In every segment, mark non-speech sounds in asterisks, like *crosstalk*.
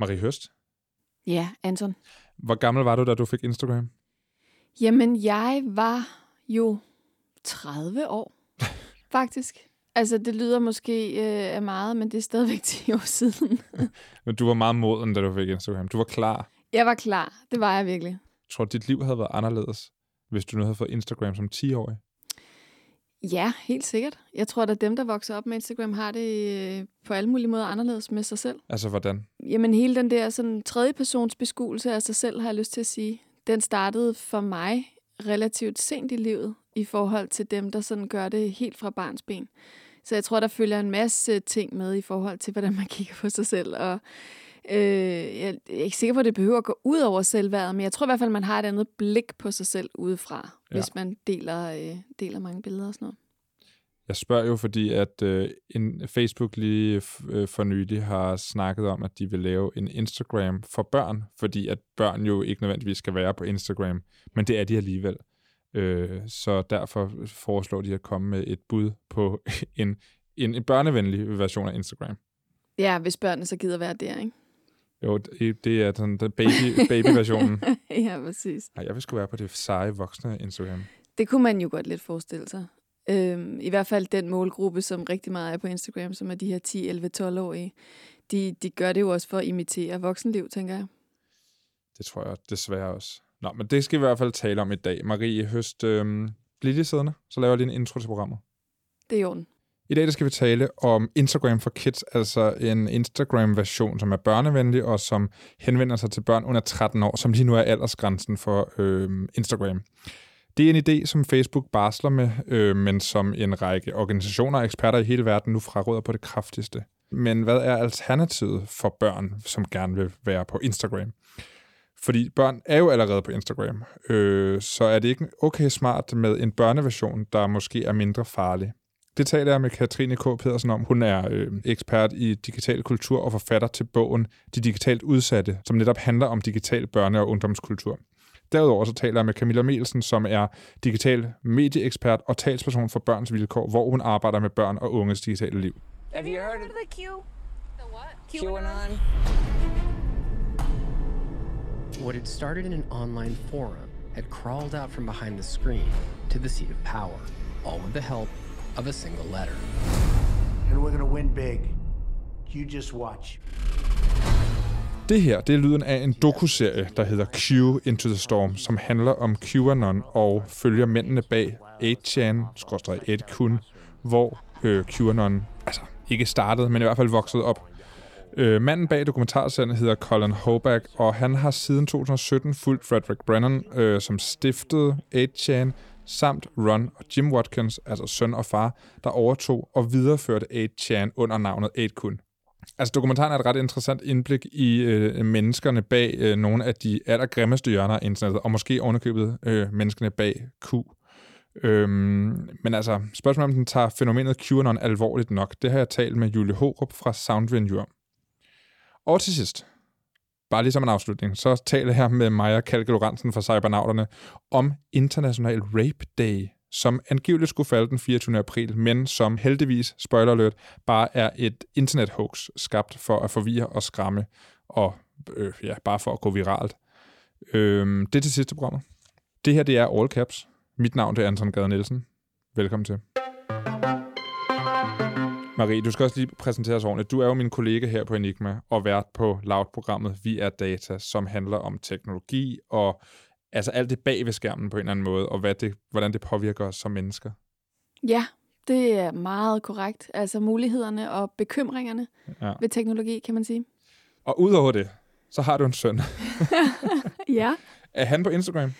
Marie Høst, Ja, Anton. hvor gammel var du, da du fik Instagram? Jamen, jeg var jo 30 år, *laughs* faktisk. Altså, det lyder måske øh, af meget, men det er stadigvæk *laughs* 10 år siden. *laughs* Men du var meget moden, da du fik Instagram. Du var klar. jeg var klar. Det var jeg virkelig. Jeg tror, dit liv havde været anderledes, hvis du nu havde fået Instagram som 10-årig. Ja, helt sikkert. Jeg tror, at dem, der vokser op med Instagram, har det øh, på alle mulige måder anderledes med sig selv. Altså, hvordan? Jamen, hele den der sådan, tredje persons beskuelse af sig selv, har jeg lyst til at sige, den startede for mig relativt sent i livet i forhold til dem, der sådan gør det helt fra barns ben. Så jeg tror, der følger en masse ting med i forhold til, hvordan man *laughs* kigger på sig selv. Og øh, jeg er ikke sikker på, at det behøver at gå ud over selvværdet, men jeg tror i hvert fald, man har et andet blik på sig selv udefra, ja. hvis man deler, øh, deler mange billeder og sådan noget. Jeg spørger jo, fordi at øh, en Facebook lige øh, for nylig har snakket om, at de vil lave en Instagram for børn, fordi at børn jo ikke nødvendigvis skal være på Instagram, men det er de alligevel. Øh, så derfor foreslår de at komme med et bud på *laughs* en, en, en børnevenlig version af Instagram. Ja, hvis børnene så gider være der, ikke? Jo, det, er sådan den baby, baby-versionen. *laughs* ja, præcis. Ej, jeg vil sgu være på det seje voksne Instagram. Det kunne man jo godt lidt forestille sig. Øhm, I hvert fald den målgruppe, som rigtig meget er på Instagram, som er de her 10, 11, 12-årige. De, de gør det jo også for at imitere voksenliv, tænker jeg. Det tror jeg desværre også. Nå, men det skal vi i hvert fald tale om i dag. Marie Høst, øh, bliv lige siddende, så laver jeg lige en intro til programmet. Det er i orden. I dag der skal vi tale om Instagram for Kids, altså en Instagram-version, som er børnevenlig og som henvender sig til børn under 13 år, som lige nu er aldersgrænsen for øh, Instagram. Det er en idé, som Facebook barsler med, øh, men som en række organisationer og eksperter i hele verden nu fraråder på det kraftigste. Men hvad er alternativet for børn, som gerne vil være på Instagram? Fordi børn er jo allerede på Instagram, øh, så er det ikke okay smart med en børneversion, der måske er mindre farlig. Det taler jeg med Katrine K. Pedersen om. Hun er øh, ekspert i digital kultur og forfatter til bogen De Digitalt Udsatte, som netop handler om digital børne- og ungdomskultur. Derudover så taler jeg med Camilla Mielsen, som er digital medieekspert og talsperson for børns vilkår, hvor hun arbejder med børn og unges digitale liv. Have you heard of the Q? The what? QAnon? What had started in an online forum had crawled out from behind the screen to the seat of power, all with the help of a single letter. and we're gonna win big. You just watch. Det her, det er lyden af en dokuserie, der hedder Q Into the Storm, som handler om QAnon og følger mændene bag 8chan, 8kun, hvor øh, QAnon altså ikke startede, men i hvert fald voksede op. Øh, manden bag dokumentarserien hedder Colin Hoback, og han har siden 2017 fulgt Frederick Brennan, øh, som stiftede 8chan, samt Ron og Jim Watkins, altså søn og far, der overtog og videreførte 8chan under navnet 8kun. Altså, dokumentaren er et ret interessant indblik i øh, menneskerne bag øh, nogle af de allergrimmeste hjørner af internettet, og måske ovenikøbet øh, menneskene bag Q. Øhm, men altså, spørgsmålet om den tager fænomenet QAnon alvorligt nok, det har jeg talt med Julie Hårup fra Soundvenue om. Og til sidst, bare lige som en afslutning, så taler jeg med Maja Kalke Lorentzen fra Cybernauterne om International Rape Day, som angiveligt skulle falde den 24. april, men som heldigvis, spoiler alert, bare er et internet-hoax skabt for at forvirre og skræmme, og øh, ja, bare for at gå viralt. Øh, det er til sidste programmet. Det her, det er All Caps. Mit navn det er Anton Gade Nielsen. Velkommen til. Marie, du skal også lige præsentere os ordentligt. Du er jo min kollega her på Enigma og vært på Loud-programmet Vi er Data, som handler om teknologi og altså alt det bag ved skærmen på en eller anden måde, og hvad det, hvordan det påvirker os som mennesker. Ja, det er meget korrekt. Altså mulighederne og bekymringerne Ja. ved teknologi, kan man sige. Og udover det, så har du en søn. *laughs* Ja. Er han på Instagram?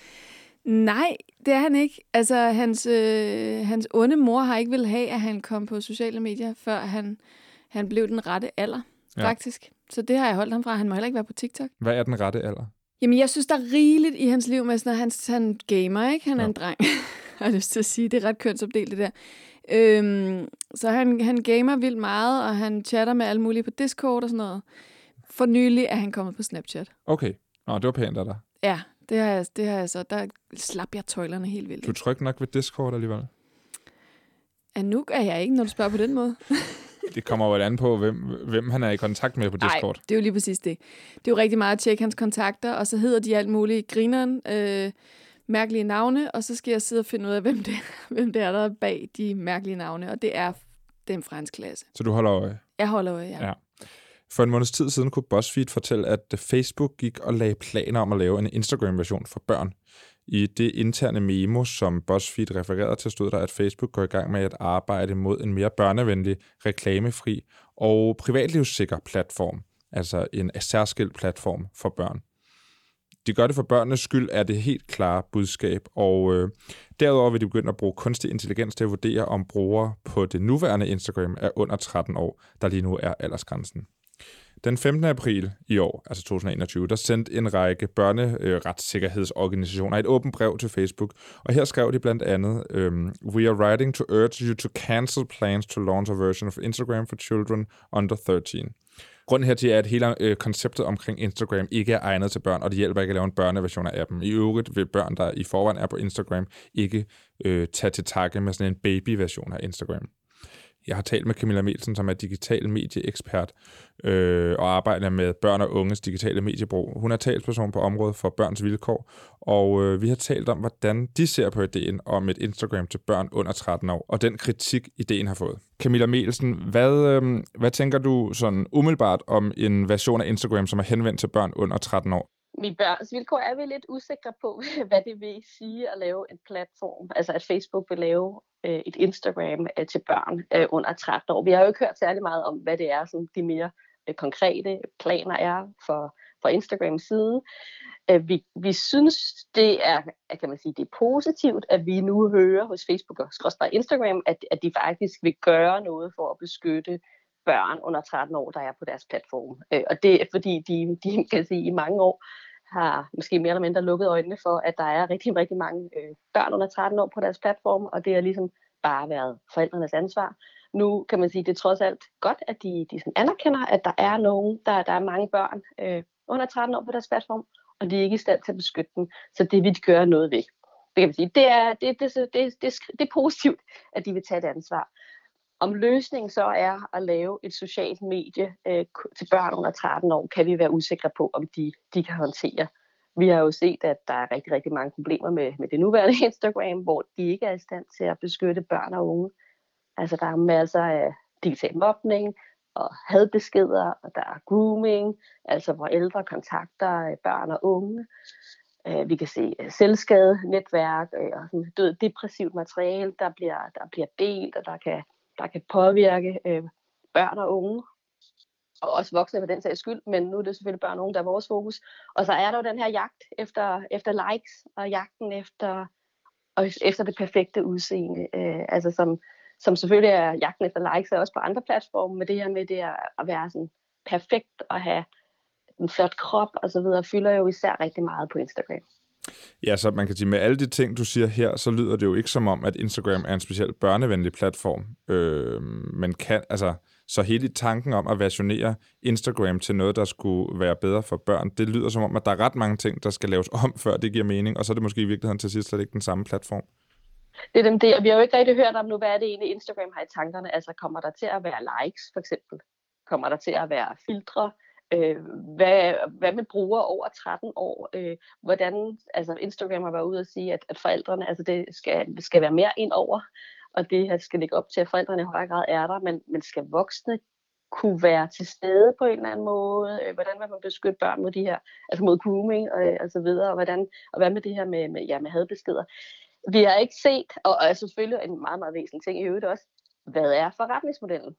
Nej, det er han ikke. Altså, hans, øh, hans onde mor har ikke vil have, at han kom på sociale medier, før han, han blev den rette alder, Ja. faktisk. Så det har jeg holdt ham fra. Han må heller ikke være på TikTok. Hvad er den rette alder? Jamen, jeg synes, der er rigeligt i hans liv med sådan, at han, han gamer, ikke? Han er Ja. en dreng. *laughs* jeg har lyst til at sige, det er ret kønsopdelt, det der. Øhm, så han, han gamer vildt meget, og han chatter med alle mulige på Discord og sådan noget. For nylig er han kommet på Snapchat. Okay. Nå, det var pænt af dig. Ja, det har jeg, det har jeg så. Der slap jeg tøjlerne helt vildt. Du er tryg nok ved Discord alligevel. Ja, nu er jeg ikke, når du spørger på den måde. *laughs* Det kommer jo an på, hvem, hvem han er i kontakt med på Discord. Nej, det er jo lige præcis det. Det er jo rigtig meget at tjekke hans kontakter, og så hedder de alt muligt grineren, øh, mærkelige navne, og så skal jeg sidde og finde ud af, hvem det, *laughs* hvem det er, der er bag de mærkelige navne, og det er dem fra hans klasse. Så du holder øje. Jeg holder øje, ja. Ja. For en måneds tid siden kunne BuzzFeed fortælle, at Facebook gik og lagde planer om at lave en Instagram-version for børn. I det interne memo, som BuzzFeed refererede til, stod der, at Facebook går i gang med at arbejde mod en mere børnevenlig, reklamefri og privatlivssikker platform, altså en særskilt platform for børn. De gør det for børnenes skyld, er det helt klare budskab, og øh, derudover vil de begynde at bruge kunstig intelligens til at vurdere, om brugere på det nuværende Instagram er under 13 år, der lige nu er aldersgrænsen. Den 15. april i år, altså 2021, der sendte en række børneretssikkerhedsorganisationer et åbent brev til Facebook, og her skrev de blandt andet, øhm, We are writing to urge you to cancel plans to launch a version of Instagram for children under 13. Grunden hertil er, at hele øh, konceptet omkring Instagram ikke er egnet til børn, og det hjælper ikke at lave en børneversion af appen. I øvrigt vil børn, der i forvejen er på Instagram, ikke øh, tage til takke med sådan en babyversion af Instagram. Jeg har talt med Camilla Melsen, som er digital medieekspert øh, og arbejder med børn og unges digitale mediebrug. Hun er talsperson på området for børns vilkår, og øh, vi har talt om, hvordan de ser på ideen om et Instagram til børn under 13 år, og den kritik, ideen har fået. Camilla Melsen, hvad, øh, hvad tænker du sådan umiddelbart om en version af Instagram, som er henvendt til børn under 13 år? Mit børns vilkår er vi lidt usikre på, *laughs* hvad det vil sige at lave en platform, altså at Facebook vil lave øh, et Instagram øh, til børn øh, under 13 år. Vi har jo ikke hørt særlig meget om, hvad det er, som de mere øh, konkrete planer er for, for Instagrams side. Øh, vi, vi synes, det er, kan man sige, det er positivt, at vi nu hører hos Facebook og Instagram, at, at de faktisk vil gøre noget for at beskytte børn under 13 år, der er på deres platform. Øh, og det er fordi, de, de kan sige, i mange år har måske mere eller mindre lukket øjnene for, at der er rigtig, rigtig mange øh, børn under 13 år på deres platform, og det har ligesom bare været forældrenes ansvar. Nu kan man sige, at det er trods alt godt, at de, de sådan anerkender, at der er nogen, der, der er mange børn øh, under 13 år på deres platform, og de er ikke i stand til at beskytte dem, så det vil de gøre noget ved. Det kan man sige. Det er, det, det, det, det, det, det er positivt, at de vil tage et ansvar. Om løsningen så er at lave et socialt medie øh, til børn under 13 år, kan vi være usikre på, om de, de kan håndtere. Vi har jo set, at der er rigtig, rigtig mange problemer med, med det nuværende *laughs* Instagram, hvor de ikke er i stand til at beskytte børn og unge. Altså der er masser af digital mobning og hadbeskeder, og der er grooming, altså hvor ældre kontakter øh, børn og unge. Øh, vi kan se øh, selvskade, netværk og sådan død, depressivt materiale, der bliver, der bliver delt, og der kan der kan påvirke øh, børn og unge, og også voksne for den sags skyld, men nu er det selvfølgelig børn og unge, der er vores fokus. Og så er der jo den her jagt efter, efter likes, og jagten efter, og efter det perfekte udseende, øh, altså som, som selvfølgelig er jagten efter likes, er også på andre platforme, men det her med det at være sådan perfekt og have en flot krop og så videre, fylder jo især rigtig meget på Instagram. Ja, så man kan sige, med alle de ting, du siger her, så lyder det jo ikke som om, at Instagram er en specielt børnevenlig platform. Øh, men kan, altså, så hele tanken om at versionere Instagram til noget, der skulle være bedre for børn, det lyder som om, at der er ret mange ting, der skal laves om, før det giver mening, og så er det måske i virkeligheden til sidst slet ikke den samme platform. Det er dem det, vi har jo ikke rigtig hørt om nu, hvad er det egentlig Instagram har i tankerne. Altså kommer der til at være likes, for eksempel? Kommer der til at være filtre? Øh, hvad, hvad med brugere over 13 år? Øh, hvordan, altså Instagram har været ude og sige, at, at forældrene, altså det skal, skal være mere ind over, og det her skal ligge op til, at forældrene i højere grad er der, men, men skal voksne kunne være til stede på en eller anden måde? Øh, hvordan vil man beskytte børn mod de her, altså mod grooming og, og så videre, og, hvordan, og hvad med det her med, med, ja, med hadbeskeder? Vi har ikke set, og, og selvfølgelig en meget, meget væsentlig ting i øvrigt også, hvad er forretningsmodellen?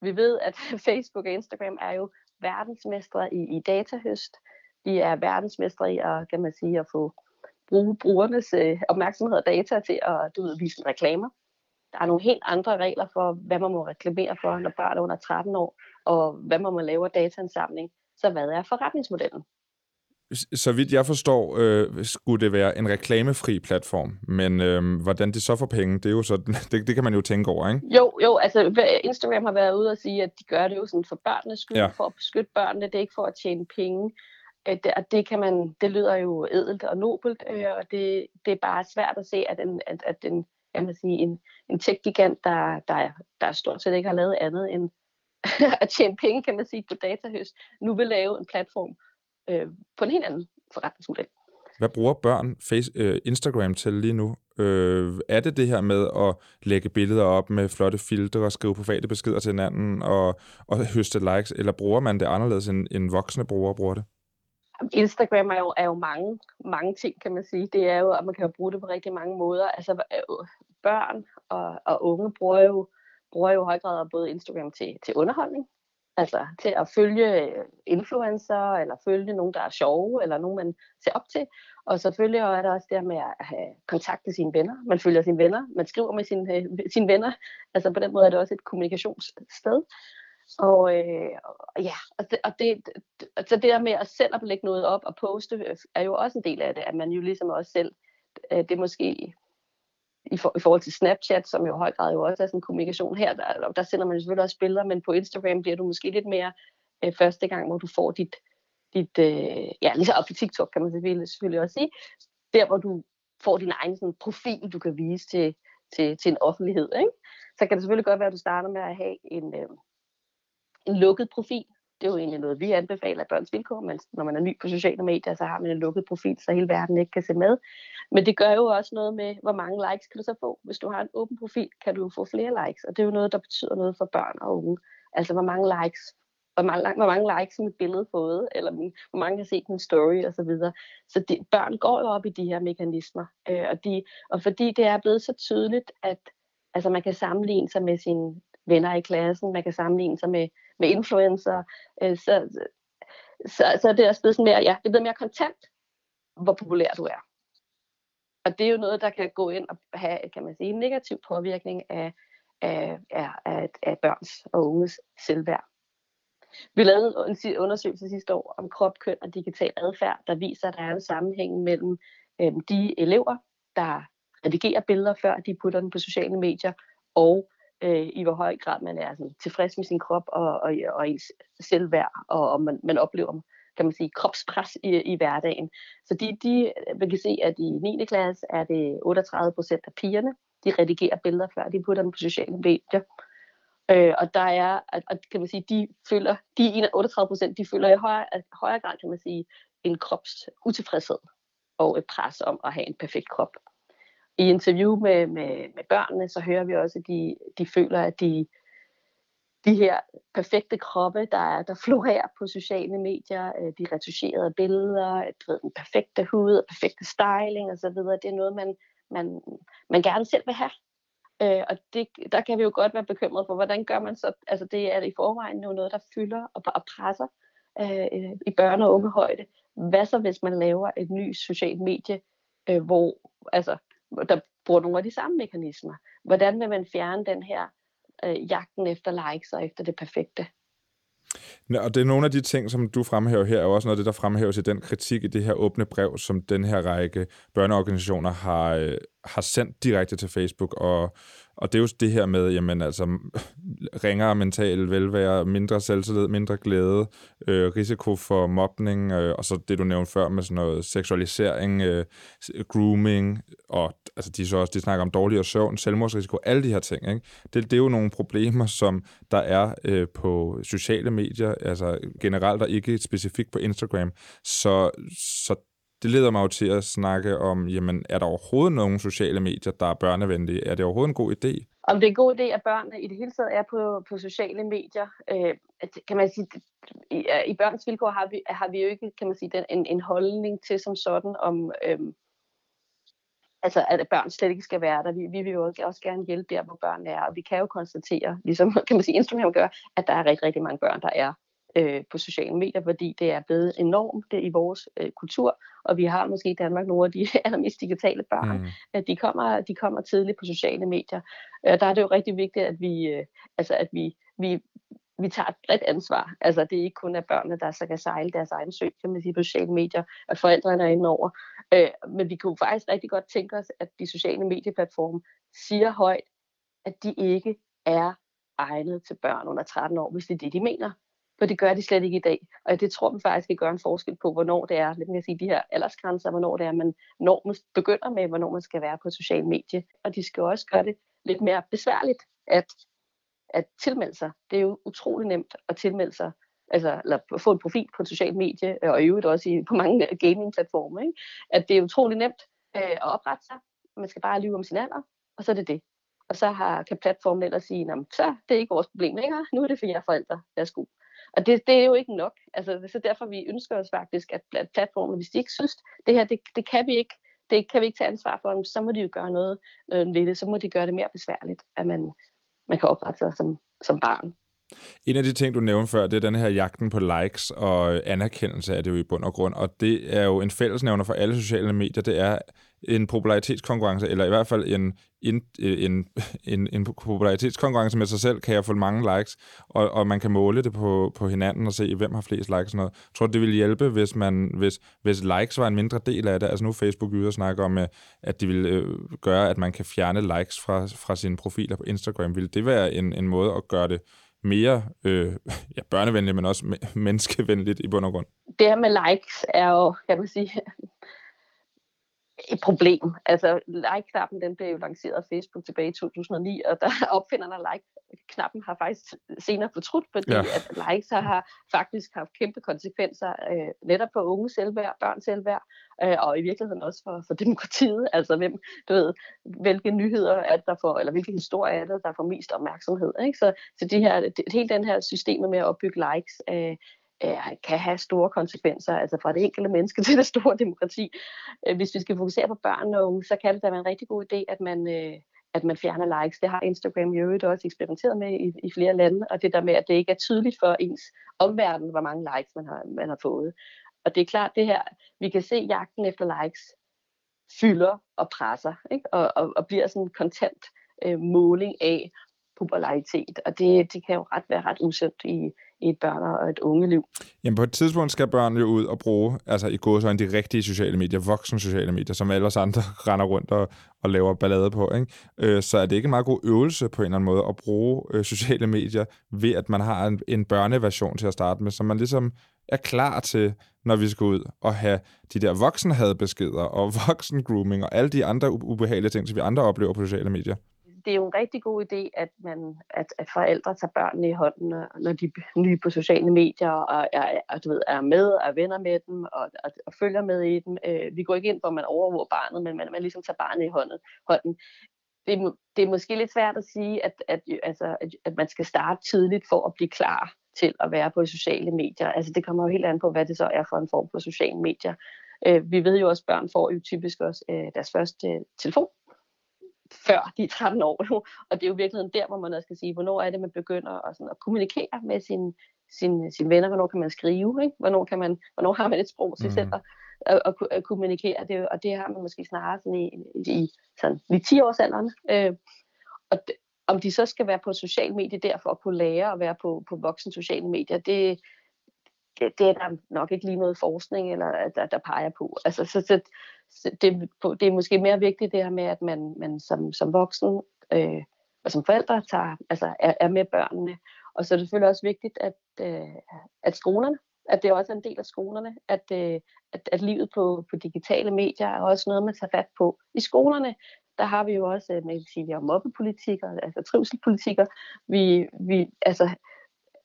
Vi ved, at *laughs* Facebook og Instagram er jo verdensmestre i, i datahøst. De er verdensmestre i at, kan man sige, at få bruge brugernes øh, opmærksomhed og data til at du ved, vise reklamer. Der er nogle helt andre regler for, hvad man må reklamere for, når børn er under 13 år, og hvad man må lave af dataansamling. Så hvad er forretningsmodellen? Så vidt jeg forstår, øh, skulle det være en reklamefri platform, men øh, hvordan det så får penge, det er jo så, *laughs* det, det kan man jo tænke over, ikke? Jo, jo, altså Instagram har været ude og sige, at de gør det jo sådan for børnenes skyld, ja. for at beskytte børnene, det er ikke for at tjene penge. Det, og det, kan man, det lyder jo edelt og nobelt, øh, og det, det er bare svært at se, at en, at, at en, jeg må sige, en, en tech-gigant, der, der, der stort set ikke har lavet andet end *laughs* at tjene penge, kan man sige, på datahøst, nu vil lave en platform øh, på en helt anden forretningsmodel. Hvad bruger børn face, øh, Instagram til lige nu? Øh, er det det her med at lægge billeder op med flotte filtre og skrive private beskeder til hinanden og, og høste likes, eller bruger man det anderledes end, end voksne brugere bruger det? Instagram er jo, er jo mange, mange ting, kan man sige. Det er jo, at man kan jo bruge det på rigtig mange måder. Altså øh, børn og, og unge bruger jo, bruger jo i høj grad både Instagram til, til underholdning, altså til at følge øh, influencer, eller følge nogen, der er sjove, eller nogen, man ser op til. Og selvfølgelig er der også det med at have kontakt med sine venner. Man følger sine venner, man skriver med sine, øh, sine venner. Altså på den måde er det også et kommunikationssted. Og, øh, ja, og, det, og det, så det der med at selv at lægge noget op og poste, øh, er jo også en del af det, at man jo ligesom også selv, øh, det er måske i, for, i forhold til Snapchat, som jo i høj grad jo også er sådan en kommunikation her, der, der sender man jo selvfølgelig også billeder, men på Instagram bliver du måske lidt mere øh, første gang, hvor du får dit, dit øh, ja, ligesom op på TikTok kan man selvfølgelig, selvfølgelig også sige, der hvor du får din egen sådan, profil, du kan vise til, til, til en offentlighed. Ikke? Så kan det selvfølgelig godt være, at du starter med at have en, øh, en lukket profil. Det er jo egentlig noget, vi anbefaler børns vilkår, men når man er ny på sociale medier, så har man en lukket profil, så hele verden ikke kan se med. Men det gør jo også noget med, hvor mange likes kan du så få. Hvis du har en åben profil, kan du få flere likes, og det er jo noget, der betyder noget for børn og unge. Altså, hvor mange likes hvor mange, hvor mange likes mit billede fået, eller min, hvor mange har set min story osv. Så, videre. så de, børn går jo op i de her mekanismer, øh, og, de, og fordi det er blevet så tydeligt, at altså, man kan sammenligne sig med sine venner i klassen, man kan sammenligne sig med, med influencer, øh, så, så, så er det også blevet sådan mere, ja, det er blevet mere kontant, hvor populær du er. Og det er jo noget, der kan gå ind og have, kan man sige, en negativ påvirkning af, af, af, af, af børns og unges selvværd. Vi lavede en undersøgelse sidste år om krop, køn og digital adfærd, der viser, at der er en sammenhæng mellem øh, de elever, der redigerer billeder, før de putter dem på sociale medier, og øh, i hvor høj grad man er sådan, tilfreds med sin krop og, og, og ens selvværd, og, og man, man oplever kan man sige, kropspres i, i hverdagen. Så de, de, man kan se, at i 9. klasse er det 38 procent af pigerne, de redigerer billeder, før de putter dem på sociale medier. Øh, og der er, at, kan man sige, de føler, de 38 procent, de føler i højere, højere grad, kan man sige, en krops utilfredshed og et pres om at have en perfekt krop. I interview med, med, med børnene, så hører vi også, at de, de føler, at de, de her perfekte kroppe, der, er, der florerer på sociale medier, øh, de retuscherede billeder, ved, den perfekte hud, perfekte styling osv., det er noget, man, man, man gerne selv vil have. Øh, og det, der kan vi jo godt være bekymret for, hvordan gør man så, altså det er i forvejen jo noget, der fylder og, og presser øh, øh i børne- og ungehøjde. Hvad så, hvis man laver et nyt socialt medie, øh, hvor altså, der bruger nogle af de samme mekanismer? Hvordan vil man fjerne den her øh, jagten efter likes og efter det perfekte? Ja, og det er nogle af de ting, som du fremhæver her, er også noget af det, der fremhæves i den kritik i det her åbne brev, som den her række børneorganisationer har, øh, har sendt direkte til Facebook, og, og det er jo det her med, jamen altså, *laughs* ringere mental velvære, mindre selvtillid, mindre glæde, øh, risiko for mobning, øh, og så det, du nævnte før med sådan noget seksualisering, øh, grooming, og altså, de, så også, de snakker om dårligere søvn, selvmordsrisiko, alle de her ting. Ikke? Det, det er jo nogle problemer, som der er øh, på sociale medier, altså generelt og ikke specifikt på Instagram. Så, så det leder mig jo til at snakke om, jamen, er der overhovedet nogen sociale medier, der er børnevenlige? Er det overhovedet en god idé? Om det er en god idé, at børnene i det hele taget er på, på sociale medier, øh, kan man sige, i, i børns vilkår har vi, har vi jo ikke, kan man sige, den, en, en holdning til som sådan om, øh, altså at børn slet ikke skal være der. Vi, vi vil jo også gerne hjælpe der, hvor børn er, og vi kan jo konstatere, ligesom kan man sige, Instagram gør, at der er rigtig, rigtig mange børn, der er øh, på sociale medier, fordi det er blevet enormt det i vores øh, kultur, og vi har måske i Danmark nogle af de *laughs* allermest digitale børn. Mm. At de kommer, de kommer tidligt på sociale medier. Øh, der er det jo rigtig vigtigt, at vi, øh, altså at vi, vi, vi tager et bredt ansvar. Altså det er ikke kun af børnene, der så kan sejle deres egen sø, kan man sige, på sociale medier, at forældrene er inde over. Øh, men vi kunne faktisk rigtig godt tænke os, at de sociale medieplatforme siger højt, at de ikke er egnet til børn under 13 år, hvis det er det, de mener for det gør de slet ikke i dag. Og det tror man faktisk kan gøre en forskel på, hvornår det er, lidt sige, de her aldersgrænser, hvornår det er, man normen begynder med, hvornår man skal være på sociale medier. Og de skal også gøre det lidt mere besværligt at, at tilmelde sig. Det er jo utrolig nemt at tilmelde sig, altså eller få en profil på en social medie, øh, og i øvrigt også i, på mange gaming-platforme, ikke? at det er utrolig nemt øh, at oprette sig. Man skal bare lyve om sin alder, og så er det det. Og så har, kan platformen ellers sige, så det er ikke vores problem længere, nu er det for jer forældre, værsgo. Og det, det er jo ikke nok. Altså, det derfor, vi ønsker os faktisk, at platformen, hvis de ikke synes, det her, det, det kan vi ikke, det kan vi ikke tage ansvar for, så må de jo gøre noget øh, ved det. Så må de gøre det mere besværligt, at man, man kan oprette sig som, som barn. En af de ting, du nævnte før, det er den her jagten på likes og anerkendelse af det jo i bund og grund. Og det er jo en fællesnævner for alle sociale medier. Det er en popularitetskonkurrence, eller i hvert fald en, en, en, en, en popularitetskonkurrence med sig selv, kan jeg få mange likes, og, og man kan måle det på, på hinanden og se, hvem har flest likes og sådan noget. Jeg tror, det ville hjælpe, hvis, man, hvis, hvis likes var en mindre del af det. Altså nu Facebook ude og snakker om, øh, at de vil øh, gøre, at man kan fjerne likes fra, fra sine profiler på Instagram. Vil det være en, en måde at gøre det mere øh, ja, børnevenligt, men også menneskevenligt i bund og grund? Det her med likes er jo, kan man sige, et problem. Altså, like-knappen, den blev jo lanceret af Facebook tilbage i 2009, og der *laughs* opfinderne af like-knappen har faktisk senere fortrudt, fordi ja. at likes har faktisk haft kæmpe konsekvenser øh, netop for unge selvværd, børns selvværd, øh, og i virkeligheden også for, for demokratiet. Altså, hvem, du ved, hvilke nyheder er der for, eller hvilke historier er der, der får mest opmærksomhed. Ikke? Så, så de her, det, hele den her systemet med at opbygge likes, øh, Øh, kan have store konsekvenser, altså fra det enkelte menneske *laughs* til det store demokrati. Øh, hvis vi skal fokusere på børn og unge, så kan det da være en rigtig god idé, at man, øh, at man fjerner likes. Det har Instagram i øvrigt også eksperimenteret med i, i flere lande, og det der med, at det ikke er tydeligt for ens omverden, hvor mange likes man har, man har fået. Og det er klart, det her, vi kan se jagten efter likes fylder og presser, ikke? Og, og, og bliver sådan en kontant øh, måling af popularitet, og det, det kan jo ret være ret usundt i, i et børn og et liv. Jamen på et tidspunkt skal børn jo ud og bruge, altså i gåsøjne, de rigtige sociale medier, voksne sociale medier, som alle os andre *laughs* render rundt og, og laver ballade på. Ikke? Øh, så er det ikke en meget god øvelse på en eller anden måde at bruge øh, sociale medier, ved at man har en, en børneversion til at starte med, så man ligesom er klar til, når vi skal ud og have de der voksenhadbeskeder og *laughs* voksen grooming og alle de andre ubehagelige ting, som vi andre oplever på sociale medier det er jo en rigtig god idé, at, man, at, at forældre tager børnene i hånden, når de er nye på sociale medier, og er, og, du ved, er med og er venner med dem, og, og, og følger med i dem. Øh, vi går ikke ind hvor at man overvåger barnet, men man, man ligesom tager barnet i hånden. hånden. Det, er, det er måske lidt svært at sige, at, at, altså, at, at man skal starte tidligt for at blive klar til at være på sociale medier. Altså det kommer jo helt an på, hvad det så er for en form for sociale medier. Øh, vi ved jo også, at børn får jo typisk også øh, deres første øh, telefon før de er 13 år. Og det er jo virkelig der, hvor man også skal sige, hvornår er det, man begynder at, sådan, at kommunikere med sine sin, sin venner, hvornår kan man skrive, ikke? Hvornår, kan man, hvornår har man et sprog til mm. selv at, at, at, at kommunikere, det, og det har man måske snarere sådan i, i, sådan, i 10 års alderen. Øh, og det, om de så skal være på sociale medier der for at kunne lære at være på, på voksen sociale medier, det, det, det er der nok ikke lige noget forskning, eller der, der peger på. Altså, så, så, så det, det er måske mere vigtigt det her med, at man, man som, som voksen øh, og som forældre tager, altså er, er med børnene. Og så er det selvfølgelig også vigtigt, at, øh, at skolerne, at det også er en del af skolerne, at, øh, at, at livet på, på digitale medier er også noget, man tager fat på. I skolerne, der har vi jo også, øh, man kan sige, vi har mobbepolitikker, altså trivselpolitikker. Vi, vi, altså,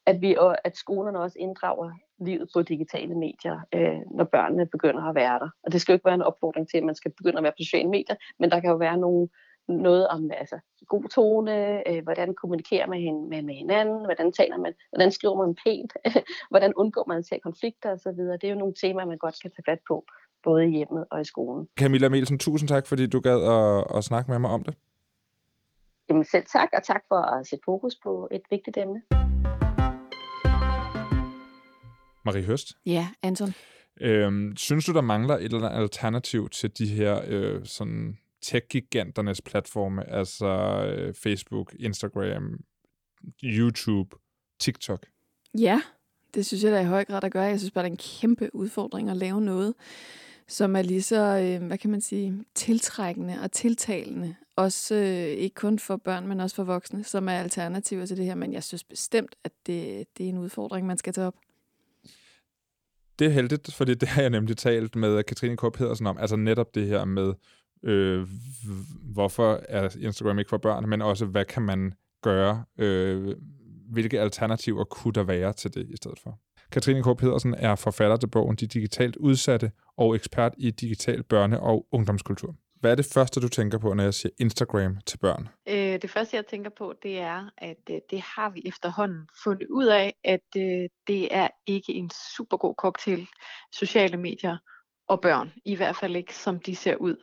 at, vi, og at skolerne også inddrager livet på digitale medier, øh, når børnene begynder at være der. Og det skal jo ikke være en opfordring til, at man skal begynde at være på sociale medier, men der kan jo være nogle, noget om altså, god tone, øh, hvordan kommunikerer man hin, med, med hinanden, hvordan taler man, hvordan skriver man pænt, *laughs* hvordan undgår man at se konflikter osv. Det er jo nogle temaer, man godt kan tage fat på, både i hjemmet og i skolen. Camilla Mielsen, tusind tak, fordi du gad at, at snakke med mig om det. Jamen selv tak, og tak for at sætte fokus på et vigtigt emne. Marie Høst. Ja, Anton. Øhm, synes du, der mangler et eller andet alternativ til de her øh, sådan tech-giganternes platforme, altså øh, Facebook, Instagram, YouTube, TikTok? Ja, det synes jeg da i høj grad at gøre. Jeg synes bare, det er en kæmpe udfordring at lave noget, som er lige så, øh, hvad kan man sige, tiltrækkende og tiltalende. Også øh, ikke kun for børn, men også for voksne, som er alternativer til det her. Men jeg synes bestemt, at det, det er en udfordring, man skal tage op det er heldigt, fordi det har jeg nemlig talt med Katrine K. Pedersen om, altså netop det her med, øh, hvorfor er Instagram ikke for børn, men også, hvad kan man gøre? Øh, hvilke alternativer kunne der være til det i stedet for? Katrine K. Pedersen er forfatter til bogen De Digitalt Udsatte og ekspert i digital børne- og ungdomskultur. Hvad er det første, du tænker på, når jeg siger Instagram til børn? Øh, det første, jeg tænker på, det er, at øh, det har vi efterhånden fundet ud af, at øh, det er ikke en super god cocktail, sociale medier og børn. I hvert fald ikke, som de ser ud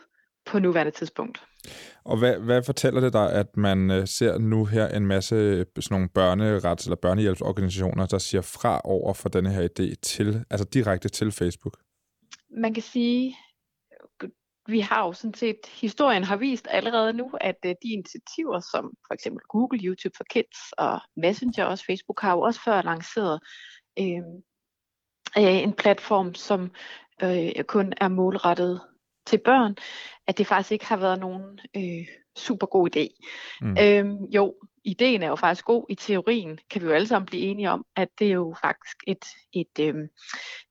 på nuværende tidspunkt. Og hvad, hvad fortæller det dig, at man øh, ser nu her en masse øh, sådan nogle børnerets- eller børnehjælpsorganisationer, der siger fra over for denne her idé til, altså direkte til Facebook? Man kan sige, vi har jo sådan set, historien har vist allerede nu, at øh, de initiativer, som for eksempel Google, YouTube for Kids og Messenger, også Facebook, har jo også før lanceret øh, en platform, som øh, kun er målrettet til børn, at det faktisk ikke har været nogen øh, super god idé. Mm. Øhm, jo, ideen er jo faktisk god. I teorien kan vi jo alle sammen blive enige om, at det er jo faktisk et, et, øh,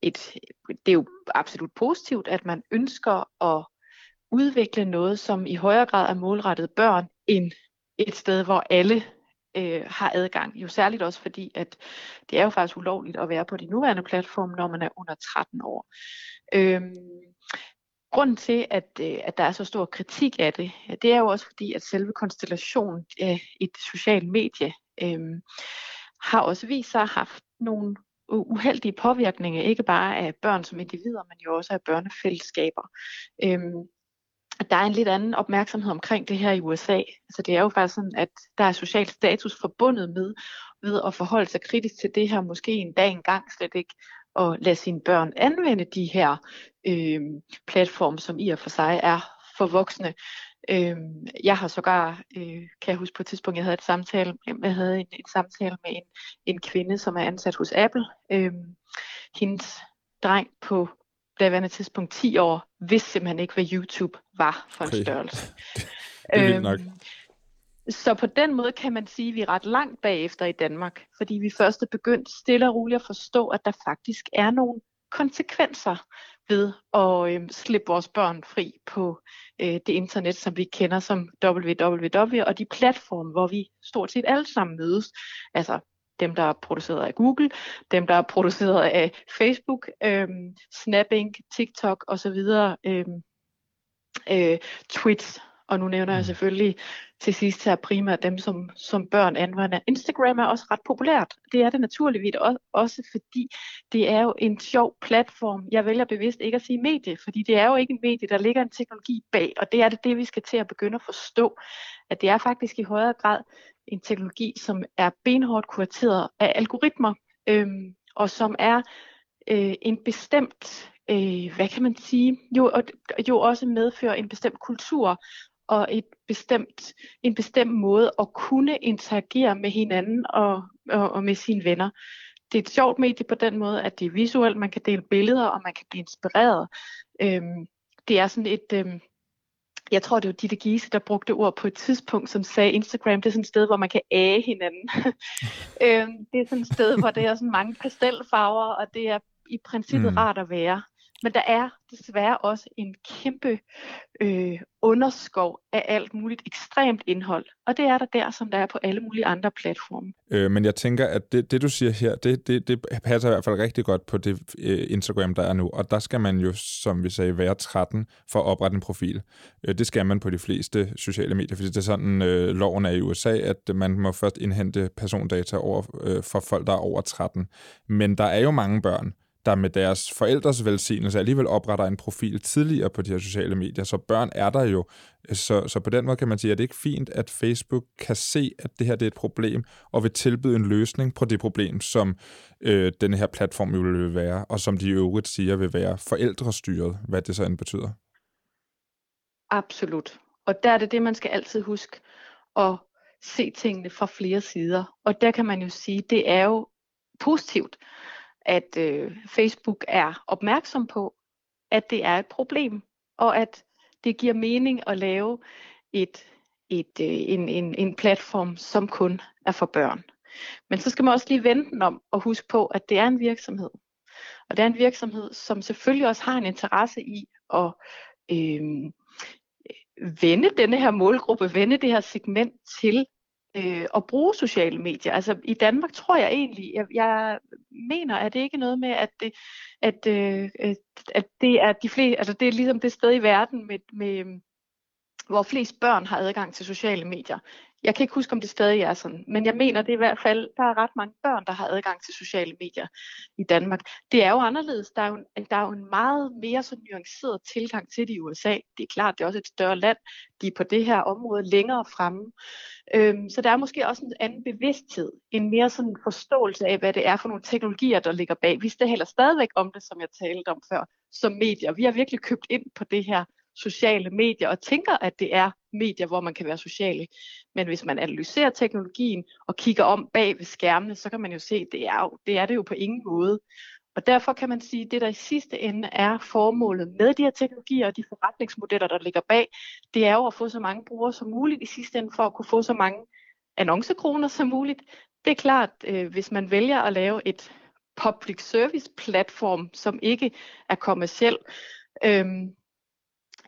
et det er jo absolut positivt, at man ønsker at udvikle noget, som i højere grad er målrettet børn, end et sted, hvor alle øh, har adgang. Jo særligt også fordi, at det er jo faktisk ulovligt at være på de nuværende platforme, når man er under 13 år. Øhm, grunden til, at, øh, at der er så stor kritik af det, det er jo også fordi, at selve konstellationen af et socialt medie øh, har også vist sig at have haft nogle uheldige påvirkninger, ikke bare af børn som individer, men jo også af børnefællesskaber. Øhm, der er en lidt anden opmærksomhed omkring det her i USA. Altså det er jo faktisk sådan, at der er social status forbundet med ved at forholde sig kritisk til det her, måske en dag engang slet ikke at lade sine børn anvende de her øh, platforme, som i og for sig er for voksne. Øh, jeg har sågar, øh, kan jeg huske på et tidspunkt, jeg havde et samtale, jeg havde en, en samtale med en, en kvinde, som er ansat hos Apple. Øh, hendes dreng på daværende tidspunkt 10 år, vidste simpelthen ikke, hvad YouTube var for en okay. størrelse. *laughs* det, er vildt nok. Øhm, så på den måde kan man sige, at vi er ret langt bagefter i Danmark, fordi vi først er begyndt stille og roligt at forstå, at der faktisk er nogle konsekvenser ved at øh, slippe vores børn fri på øh, det internet, som vi kender som www, og de platforme, hvor vi stort set alle sammen mødes. Altså dem, der er produceret af Google, dem, der er produceret af Facebook, øh, Snapping, TikTok osv., øh, øh, Twitch, og nu nævner jeg mm. selvfølgelig til sidst her primært dem, som, som børn anvender. Instagram er også ret populært. Det er det naturligvis også, fordi det er jo en sjov platform. Jeg vælger bevidst ikke at sige medie, fordi det er jo ikke en medie, der ligger en teknologi bag, og det er det, det vi skal til at begynde at forstå, at det er faktisk i højere grad en teknologi, som er benhårdt kurateret af algoritmer, øhm, og som er øh, en bestemt øh, hvad kan man sige, jo, og, jo også medfører en bestemt kultur og et bestemt, en bestemt måde at kunne interagere med hinanden og, og, og med sine venner. Det er et sjovt medie på den måde, at det er visuelt, man kan dele billeder, og man kan blive inspireret. Øhm, det er sådan et, øhm, jeg tror det var Ditte Giese, der brugte ord på et tidspunkt, som sagde, Instagram det er sådan et sted, hvor man kan æge hinanden. *laughs* øhm, det er sådan et sted, hvor der er sådan mange pastelfarver, og det er i princippet mm. rart at være. Men der er desværre også en kæmpe øh, underskov af alt muligt ekstremt indhold. Og det er der der, som der er på alle mulige andre platforme. Øh, men jeg tænker, at det, det du siger her, det, det, det passer i hvert fald rigtig godt på det øh, Instagram, der er nu. Og der skal man jo, som vi sagde, være 13 for at oprette en profil. Øh, det skal man på de fleste sociale medier, fordi det er sådan, øh, loven er i USA, at man må først indhente persondata over, øh, for folk, der er over 13. Men der er jo mange børn, der med deres forældres velsignelse alligevel opretter en profil tidligere på de her sociale medier. Så børn er der jo. Så, så på den måde kan man sige, at det ikke fint, at Facebook kan se, at det her det er et problem, og vil tilbyde en løsning på det problem, som øh, den her platform jo vil være, og som de i øvrigt siger vil være forældrestyret, hvad det så end betyder. Absolut. Og der er det det, man skal altid huske, at se tingene fra flere sider. Og der kan man jo sige, det er jo positivt, at øh, Facebook er opmærksom på, at det er et problem, og at det giver mening at lave et, et, øh, en, en, en platform, som kun er for børn. Men så skal man også lige vente den om og huske på, at det er en virksomhed. Og det er en virksomhed, som selvfølgelig også har en interesse i at øh, vende denne her målgruppe, vende det her segment til øh, at bruge sociale medier. Altså i Danmark tror jeg egentlig, jeg, jeg mener, at det ikke er noget med, at det, at, øh, at det er de fleste, altså det er ligesom det sted i verden med, med hvor flest børn har adgang til sociale medier. Jeg kan ikke huske, om det stadig er sådan, men jeg mener, det er i hvert fald, der er ret mange børn, der har adgang til sociale medier i Danmark. Det er jo anderledes. Der er jo, der er jo en meget mere så nuanceret tilgang til det i USA. Det er klart, det er også et større land. De er på det her område længere fremme. Øhm, så der er måske også en anden bevidsthed, en mere sådan forståelse af, hvad det er for nogle teknologier, der ligger bag. Vi heller stadigvæk om det, som jeg talte om før, som medier. Vi har virkelig købt ind på det her sociale medier og tænker, at det er medier, hvor man kan være sociale. Men hvis man analyserer teknologien og kigger om bag ved skærmene, så kan man jo se, at det er, jo, det er det jo på ingen måde. Og derfor kan man sige, at det der i sidste ende er formålet med de her teknologier og de forretningsmodeller, der ligger bag, det er jo at få så mange brugere som muligt i sidste ende for at kunne få så mange annoncekroner som muligt. Det er klart, øh, hvis man vælger at lave et public service platform, som ikke er kommersiel, øhm,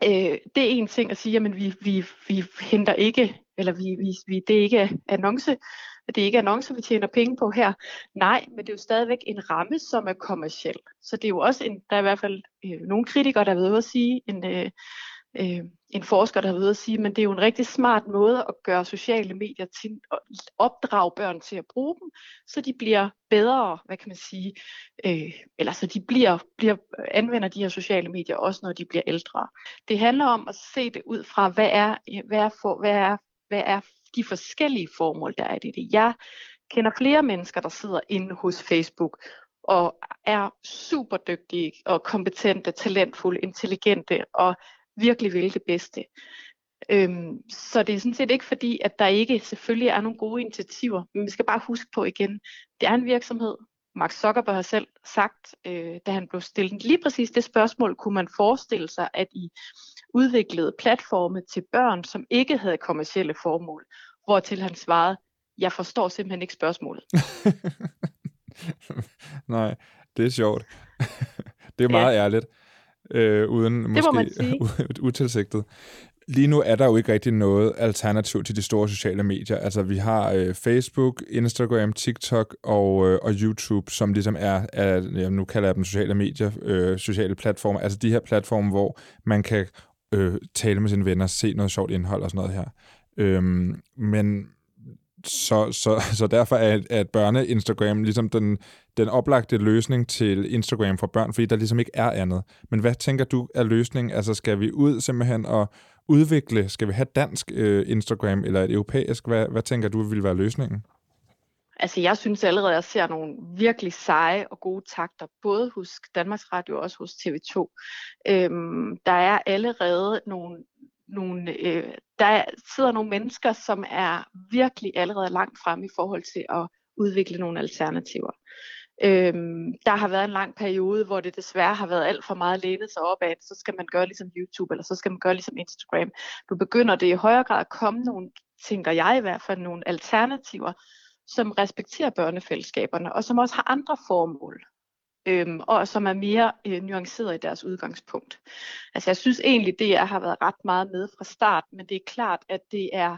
øh, det er en ting at sige, at vi, vi, vi henter ikke, eller vi, vi, vi, det er ikke annonce, det er ikke annoncer, vi tjener penge på her. Nej, men det er jo stadigvæk en ramme, som er kommersiel. Så det er jo også en, der er i hvert fald øh, nogle kritikere, der ved at sige, en, øh, øh, en forsker, der har været at sige, men det er jo en rigtig smart måde at gøre sociale medier til, at opdrage børn til at bruge dem, så de bliver bedre, hvad kan man sige, øh, eller så de bliver, bliver, anvender de her sociale medier også, når de bliver ældre. Det handler om at se det ud fra, hvad er, hvad er, for, hvad er, hvad er de forskellige formål, der er i det. Jeg kender flere mennesker, der sidder inde hos Facebook og er super dygtige og kompetente, talentfulde, intelligente og virkelig vil det bedste. Øhm, så det er sådan set ikke fordi, at der ikke selvfølgelig er nogle gode initiativer, men vi skal bare huske på igen, det er en virksomhed. Mark Zuckerberg har selv sagt, øh, da han blev stillet lige præcis det spørgsmål, kunne man forestille sig, at I udviklede platforme til børn, som ikke havde kommersielle formål, hvortil han svarede, jeg forstår simpelthen ikke spørgsmålet. *laughs* Nej, det er sjovt. *laughs* det er meget ja. ærligt øh, uden det måske *laughs* utilsigtet. Lige nu er der jo ikke rigtig noget alternativ til de store sociale medier. Altså vi har øh, Facebook, Instagram, TikTok og, øh, og YouTube, som ligesom er, er ja, nu kalder jeg dem sociale medier, øh, sociale platformer. Altså de her platforme, hvor man kan øh, tale med sine venner, se noget sjovt indhold og sådan noget her. Øhm, men så, så, så derfor er, er børne-Instagram ligesom den, den oplagte løsning til Instagram for børn, fordi der ligesom ikke er andet. Men hvad tænker du er løsningen? Altså skal vi ud simpelthen og udvikle, skal vi have dansk øh, Instagram eller et europæisk? Hvad, hvad tænker du vil være løsningen? Altså jeg synes allerede, at jeg ser nogle virkelig seje og gode takter, både hos Danmarks Radio og også hos TV2. Øhm, der er allerede nogle nogle, øh, der sidder nogle mennesker, som er virkelig allerede langt frem i forhold til at udvikle nogle alternativer. Øhm, der har været en lang periode, hvor det desværre har været alt for meget lænet sig op af, så skal man gøre ligesom YouTube, eller så skal man gøre ligesom Instagram. Du begynder det i højere grad at komme nogle, tænker jeg i hvert fald, nogle alternativer, som respekterer børnefællesskaberne, og som også har andre formål øhm, og som er mere øh, nuanceret i deres udgangspunkt. Altså jeg synes egentlig, det jeg har været ret meget med fra start, men det er klart, at det er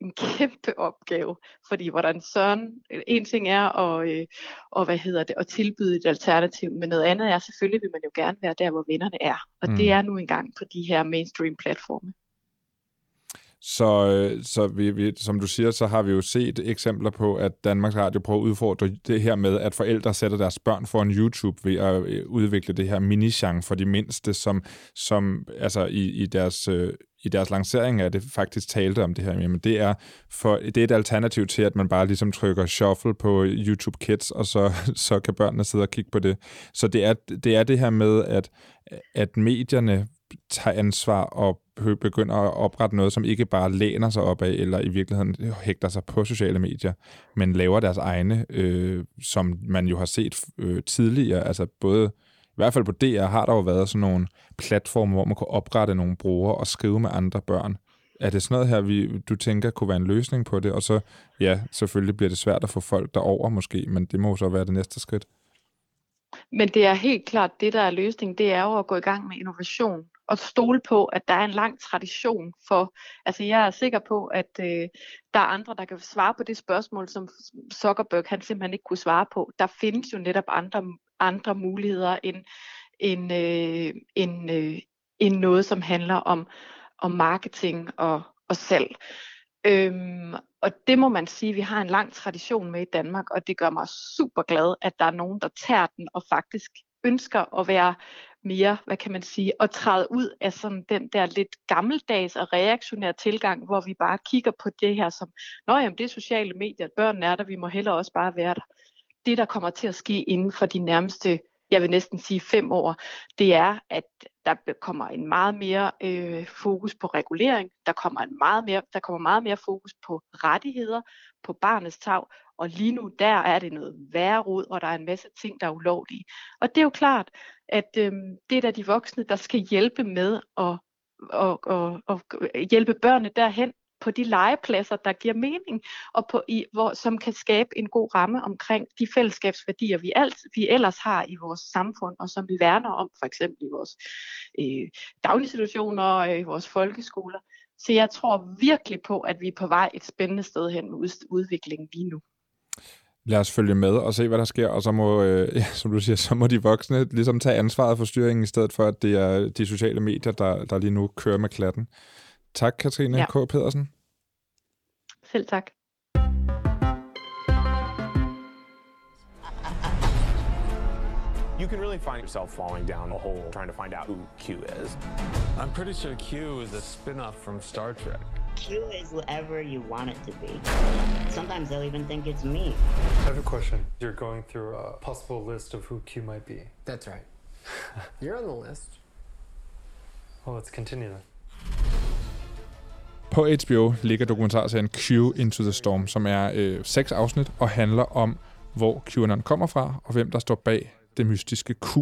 en *laughs* kæmpe opgave, fordi hvordan søren, en ting er at, øh, og hvad hedder det, at tilbyde et alternativ, men noget andet er selvfølgelig, vil man jo gerne være der, hvor vennerne er, og mm. det er nu engang på de her mainstream platforme. Så, øh, så vi, vi, som du siger, så har vi jo set eksempler på, at Danmarks Radio prøver at udfordre det her med, at forældre sætter deres børn for en YouTube ved at øh, udvikle det her mini for de mindste, som, som altså i, i deres... Øh, i deres lancering af det faktisk talte om det her. Jamen, det er, for, det er et alternativ til, at man bare ligesom trykker shuffle på YouTube Kids, og så, *laughs* så kan børnene sidde og kigge på det. Så det er det, er det her med, at, at medierne tager ansvar og begynder at oprette noget, som ikke bare læner sig op af, eller i virkeligheden hægter sig på sociale medier, men laver deres egne, øh, som man jo har set øh, tidligere. Altså både, i hvert fald på DR har der jo været sådan nogle platforme, hvor man kunne oprette nogle brugere og skrive med andre børn. Er det sådan noget her, vi, du tænker kunne være en løsning på det? Og så, ja, selvfølgelig bliver det svært at få folk derover måske, men det må så være det næste skridt. Men det er helt klart, det der er løsningen, det er jo at gå i gang med innovation og stole på, at der er en lang tradition for, altså jeg er sikker på, at øh, der er andre, der kan svare på det spørgsmål, som Zuckerberg han simpelthen ikke kunne svare på. Der findes jo netop andre, andre muligheder end, end, øh, end, øh, end noget, som handler om, om marketing og, og salg. Øhm, og det må man sige, vi har en lang tradition med i Danmark, og det gør mig super glad, at der er nogen, der tager den og faktisk ønsker at være mere, hvad kan man sige, at træde ud af sådan den der lidt gammeldags og reaktionære tilgang, hvor vi bare kigger på det her som, nå jamen det er sociale medier, børn er der, vi må heller også bare være der. Det, der kommer til at ske inden for de nærmeste jeg vil næsten sige fem år, det er, at der kommer en meget mere øh, fokus på regulering, der kommer, en meget mere, der kommer meget mere fokus på rettigheder, på barnets tag, og lige nu der er det noget værre rod, og der er en masse ting, der er ulovlige. Og det er jo klart, at øh, det er da de voksne, der skal hjælpe med at og, og, og øh, hjælpe børnene derhen, på de legepladser, der giver mening, og på, i, hvor, som kan skabe en god ramme omkring de fællesskabsværdier, vi, alt, vi ellers har i vores samfund, og som vi værner om, for eksempel i vores øh, daginstitutioner og i vores folkeskoler. Så jeg tror virkelig på, at vi er på vej et spændende sted hen med udviklingen lige nu. Lad os følge med og se, hvad der sker, og så må, øh, *laughs* ja, som du siger, så må de voksne ligesom tage ansvaret for styringen, i stedet for, at det er de sociale medier, der, der lige nu kører med klatten. Tak, Katrine ja. K. Pedersen. Selv tak. You can really find yourself falling down a hole trying to find out who Q is. I'm pretty sure Q is a spin-off from Star Trek. Q is whatever you want it to be. Sometimes they'll even think it's me. I have a question. You're going through a possible list of who Q might be. That's right. *laughs* You're on the list. Well, let's continue then. På HBO ligger dokumentarserien Q Into the Storm, som er øh, seks afsnit og handler om, hvor QAnon kommer fra, og hvem der står bag det mystiske Q.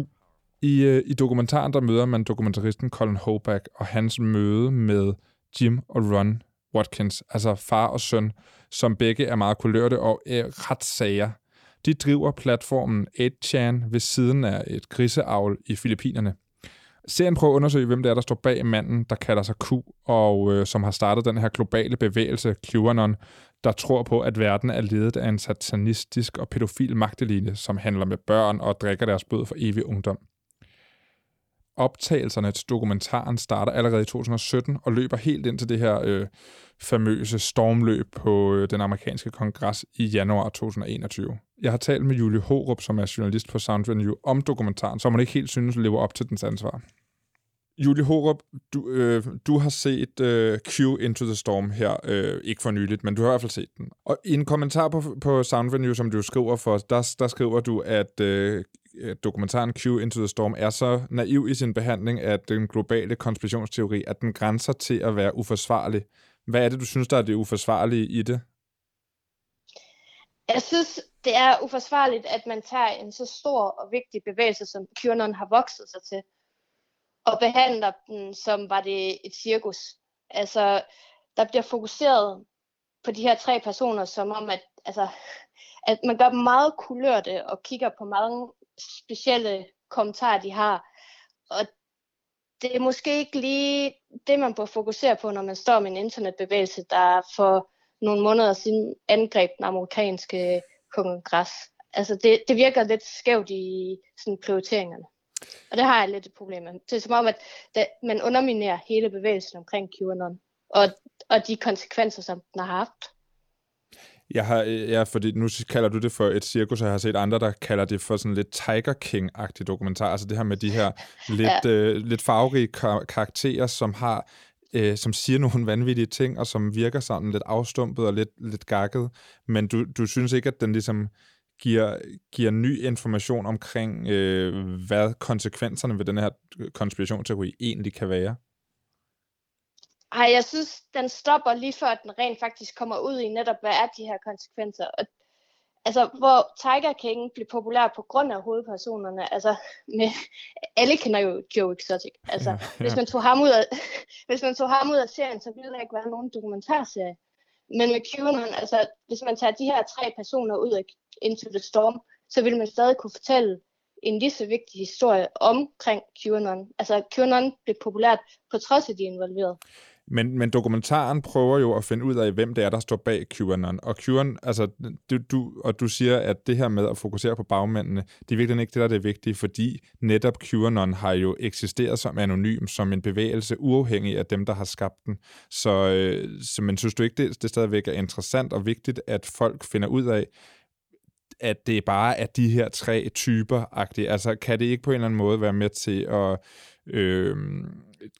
I, øh, I dokumentaren der møder man dokumentaristen Colin Hoback og hans møde med Jim og Ron Watkins, altså far og søn, som begge er meget kulørte og er ret sager. De driver platformen 8chan ved siden af et griseavl i Filippinerne. Serien prøver at undersøge, hvem det er, der står bag manden, der kalder sig Q, og øh, som har startet den her globale bevægelse, QAnon, der tror på, at verden er ledet af en satanistisk og pædofil magteline, som handler med børn og drikker deres blod for evig ungdom. Optagelserne til dokumentaren starter allerede i 2017 og løber helt ind til det her øh, famøse stormløb på øh, den amerikanske kongres i januar 2021. Jeg har talt med Julie Horup, som er journalist på Soundvenue, om dokumentaren, som man ikke helt synes lever op til dens ansvar. Julie Horup, du, øh, du har set øh, Q Into the Storm her, øh, ikke for nyligt, men du har i hvert fald set den. Og i en kommentar på, på Sound Venue, som du skriver for der, der skriver du, at øh, dokumentaren Q Into the Storm er så naiv i sin behandling af den globale konspirationsteori, at den grænser til at være uforsvarlig. Hvad er det, du synes, der er det uforsvarlige i det? Jeg synes, det er uforsvarligt, at man tager en så stor og vigtig bevægelse, som QAnon har vokset sig til, og behandler den, som var det et cirkus. Altså, der bliver fokuseret på de her tre personer, som om, at, altså, at man gør dem meget kulørte og kigger på mange specielle kommentarer, de har. Og det er måske ikke lige det, man bør fokusere på, når man står med en internetbevægelse, der for nogle måneder siden angreb den amerikanske kongres. Altså det, det virker lidt skævt i sådan prioriteringerne. Og det har jeg lidt et problem med. Det er som om, at det, man underminerer hele bevægelsen omkring QAnon, og, og de konsekvenser, som den har haft. Jeg har, ja, fordi nu kalder du det for et cirkus, og jeg har set andre, der kalder det for sådan lidt Tiger King-agtig dokumentar. Altså det her med de her *laughs* lidt, ja. øh, lidt farverige kar- karakterer, som har øh, som siger nogle *laughs* vanvittige ting, og som virker sådan lidt afstumpet og lidt, lidt gakket. Men du, du synes ikke, at den ligesom giver, giver ny information omkring, øh, hvad konsekvenserne ved den her øh, konspirationsteori egentlig kan være? Ej, jeg synes, den stopper lige før, at den rent faktisk kommer ud i netop, hvad er de her konsekvenser. Og, altså, hvor Tiger King blev populær på grund af hovedpersonerne, altså, med, alle kender jo Joe Exotic. Altså, ja, ja. hvis man tog ham ud af, *laughs* hvis man tog ham ud af serien, så ville der ikke være nogen dokumentarserie. Men med QAnon, altså, hvis man tager de her tre personer ud af Into the Storm, så vil man stadig kunne fortælle en lige så vigtig historie omkring QAnon. Altså QAnon blev populært på trods af de involverede. Men, men dokumentaren prøver jo at finde ud af, hvem det er, der står bag QAnon. Og QAnon, altså, du, du, og du siger, at det her med at fokusere på bagmændene, det er virkelig ikke det, der er det vigtige, fordi netop QAnon har jo eksisteret som anonym, som en bevægelse, uafhængig af dem, der har skabt den. Så, øh, så men synes du ikke, det, det stadigvæk er interessant og vigtigt, at folk finder ud af, at det bare er de her tre typer -agtige. Altså, kan det ikke på en eller anden måde være med til at øh,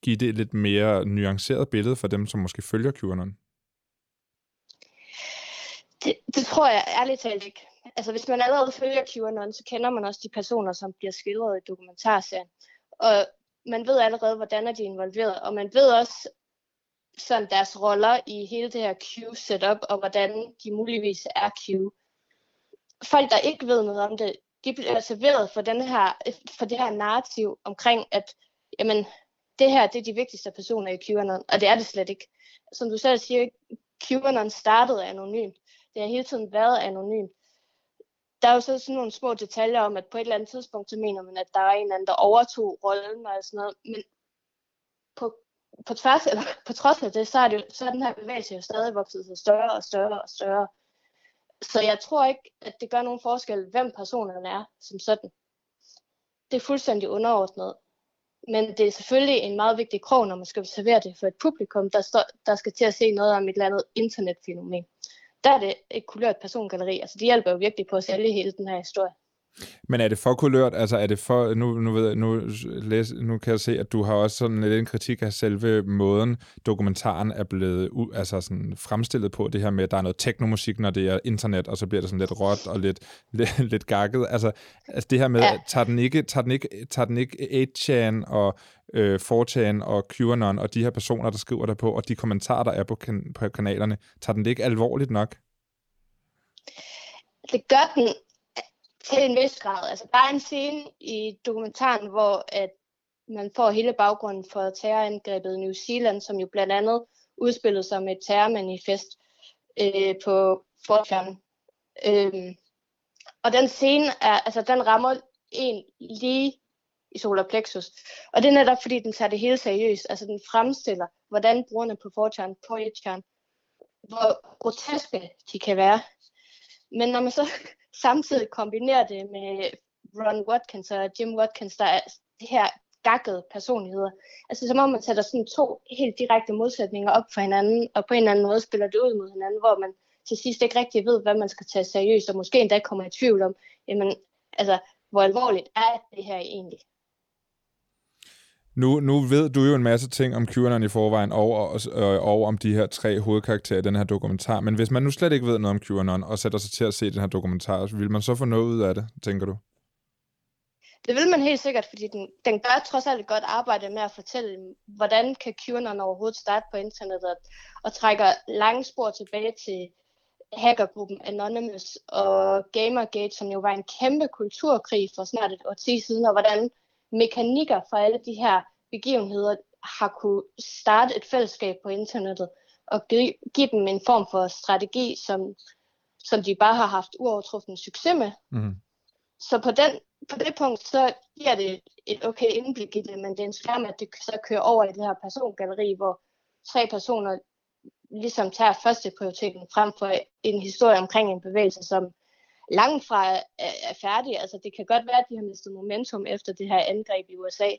give det et lidt mere nuanceret billede for dem, som måske følger QAnon? Det, det tror jeg ærligt talt ikke. Altså, hvis man allerede følger QAnon, så kender man også de personer, som bliver skildret i dokumentarserien. Og man ved allerede, hvordan er de involveret, og man ved også sådan deres roller i hele det her Q-setup, og hvordan de muligvis er Q. Folk, der ikke ved noget om det, de bliver serveret for, den her, for det her narrativ omkring, at jamen, det her det er de vigtigste personer i QAnon, og det er det slet ikke. Som du selv siger, QAnon startede anonymt. Det har hele tiden været anonymt. Der er jo så sådan nogle små detaljer om, at på et eller andet tidspunkt, så mener man, at der er en anden, der overtog rollen og sådan noget. Men på, på, tværs, eller på trods af det, så er, det, så er den her bevægelse jo stadig vokset sig større og større og større. Så jeg tror ikke, at det gør nogen forskel, hvem personerne er som sådan. Det er fuldstændig underordnet men det er selvfølgelig en meget vigtig krog, når man skal servere det for et publikum, der, står, der skal til at se noget om et eller andet internetfænomen. Der er det et kulørt persongalleri. Altså, det hjælper jo virkelig på at sælge hele den her historie. Men er det for kulørt? Altså er det for, nu, nu, ved jeg, nu, læs, nu kan jeg se, at du har også sådan lidt en kritik af selve måden, dokumentaren er blevet u, altså sådan fremstillet på, det her med, at der er noget teknomusik, når det er internet, og så bliver det sådan lidt råt og lidt, *laughs* lidt, lidt gakket. Altså, altså det her med, ja. tager den ikke, tager den ikke, tager den ikke 8chan og øh, 4chan og QAnon og de her personer, der skriver der på, og de kommentarer, der er på, kan, på kanalerne, tager den det ikke alvorligt nok? Det gør den til en vis grad. Altså, der er en scene i dokumentaren, hvor at man får hele baggrunden for terrorangrebet i New Zealand, som jo blandt andet udspillede sig med et terrormanifest øh, på Fortran. Øhm, og den scene er, altså den rammer en lige i solar plexus. Og det er netop fordi, den tager det hele seriøst. Altså den fremstiller, hvordan brugerne på Fortran, på Etjern, hvor groteske de kan være. Men når man så samtidig kombinere det med Ron Watkins og Jim Watkins, der er det her gakkede personligheder. Altså som om man sætter sådan to helt direkte modsætninger op for hinanden, og på en eller anden måde spiller det ud mod hinanden, hvor man til sidst ikke rigtig ved, hvad man skal tage seriøst, og måske endda kommer i tvivl om, jamen, altså, hvor alvorligt er det her egentlig? Nu, nu ved du jo en masse ting om QAnon i forvejen, og, og, øh, og om de her tre hovedkarakterer i den her dokumentar. Men hvis man nu slet ikke ved noget om QAnon, og sætter sig til at se den her dokumentar, vil man så få noget ud af det, tænker du? Det vil man helt sikkert, fordi den, den gør trods alt et godt arbejde med at fortælle, hvordan kan QAnon overhovedet starte på internettet, og, og trækker lange spor tilbage til hackergruppen Anonymous og Gamergate, som jo var en kæmpe kulturkrig for snart et årti siden, og hvordan mekanikker for alle de her begivenheder har kunne starte et fællesskab på internettet og give, give dem en form for strategi, som, som de bare har haft uovertruffen succes med. Mm. Så på, den, på det punkt, så giver det et okay indblik i det, men det er en skærm, at det så kører over i det her persongalleri, hvor tre personer ligesom tager første prioriteten frem for en historie omkring en bevægelse, som langt fra er, er færdige. Altså, det kan godt være, at de har mistet momentum efter det her angreb i USA,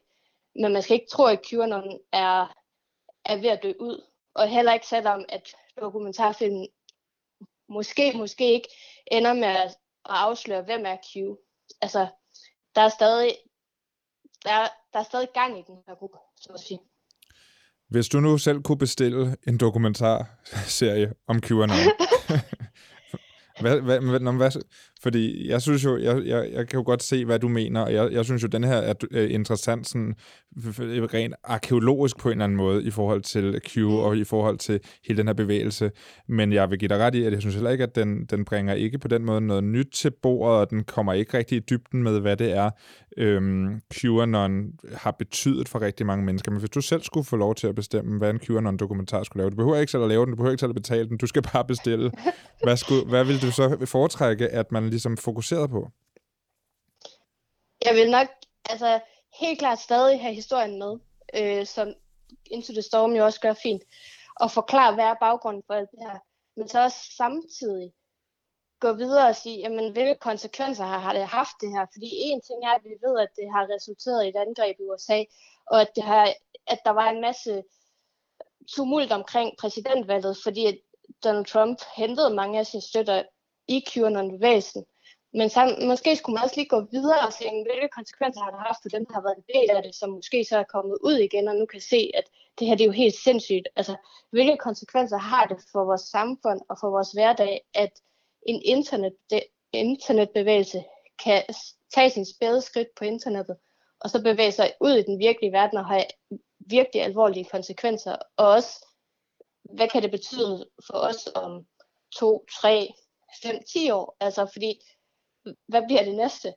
men man skal ikke tro, at QAnon er, er ved at dø ud. Og heller ikke selvom, at dokumentarfilmen måske, måske ikke ender med at afsløre, hvem er Q. Altså, der er stadig, der, der er stadig gang i den her gruppe, så at sige. Hvis du nu selv kunne bestille en dokumentarserie om QAnon, *laughs* Hvad, hvad, hvad, hvad, fordi jeg synes jo, jeg, jeg, jeg kan jo godt se, hvad du mener, og jeg, jeg synes jo, den her er øh, interessant sådan, rent arkeologisk på en eller anden måde i forhold til Q og i forhold til hele den her bevægelse. Men jeg vil give dig ret i, at jeg synes heller ikke, at den, den bringer ikke på den måde noget nyt til bordet, og den kommer ikke rigtig i dybden med, hvad det er, øhm, QAnon har betydet for rigtig mange mennesker. Men hvis du selv skulle få lov til at bestemme, hvad en QAnon-dokumentar skulle lave, du behøver ikke selv at lave den, du behøver ikke selv at betale den, du skal bare bestille. *laughs* Hvad, skulle, hvad vil du så foretrække, at man ligesom fokuseret på? jeg vil nok altså, helt klart stadig have historien med, øh, som Into the Storm jo også gør fint, og forklare, hvad er baggrunden for alt det her. Men så også samtidig gå videre og sige, jamen, hvilke konsekvenser har, har det haft det her? Fordi en ting er, at vi ved, at det har resulteret i et angreb i USA, og at, det har, at der var en masse tumult omkring præsidentvalget, fordi at Donald Trump hentede mange af sine støtter i en væsen. Men så, måske skulle man også lige gå videre og se, hvilke konsekvenser har det haft for dem, der har været en del af det, som måske så er kommet ud igen, og nu kan se, at det her det er jo helt sindssygt. Altså, hvilke konsekvenser har det for vores samfund og for vores hverdag, at en internet, internetbevægelse kan tage sin spæde skridt på internettet, og så bevæge sig ud i den virkelige verden og have virkelig alvorlige konsekvenser. Og også, hvad kan det betyde for os om to, tre, fem, ti år? Altså, fordi, hvad bliver det næste?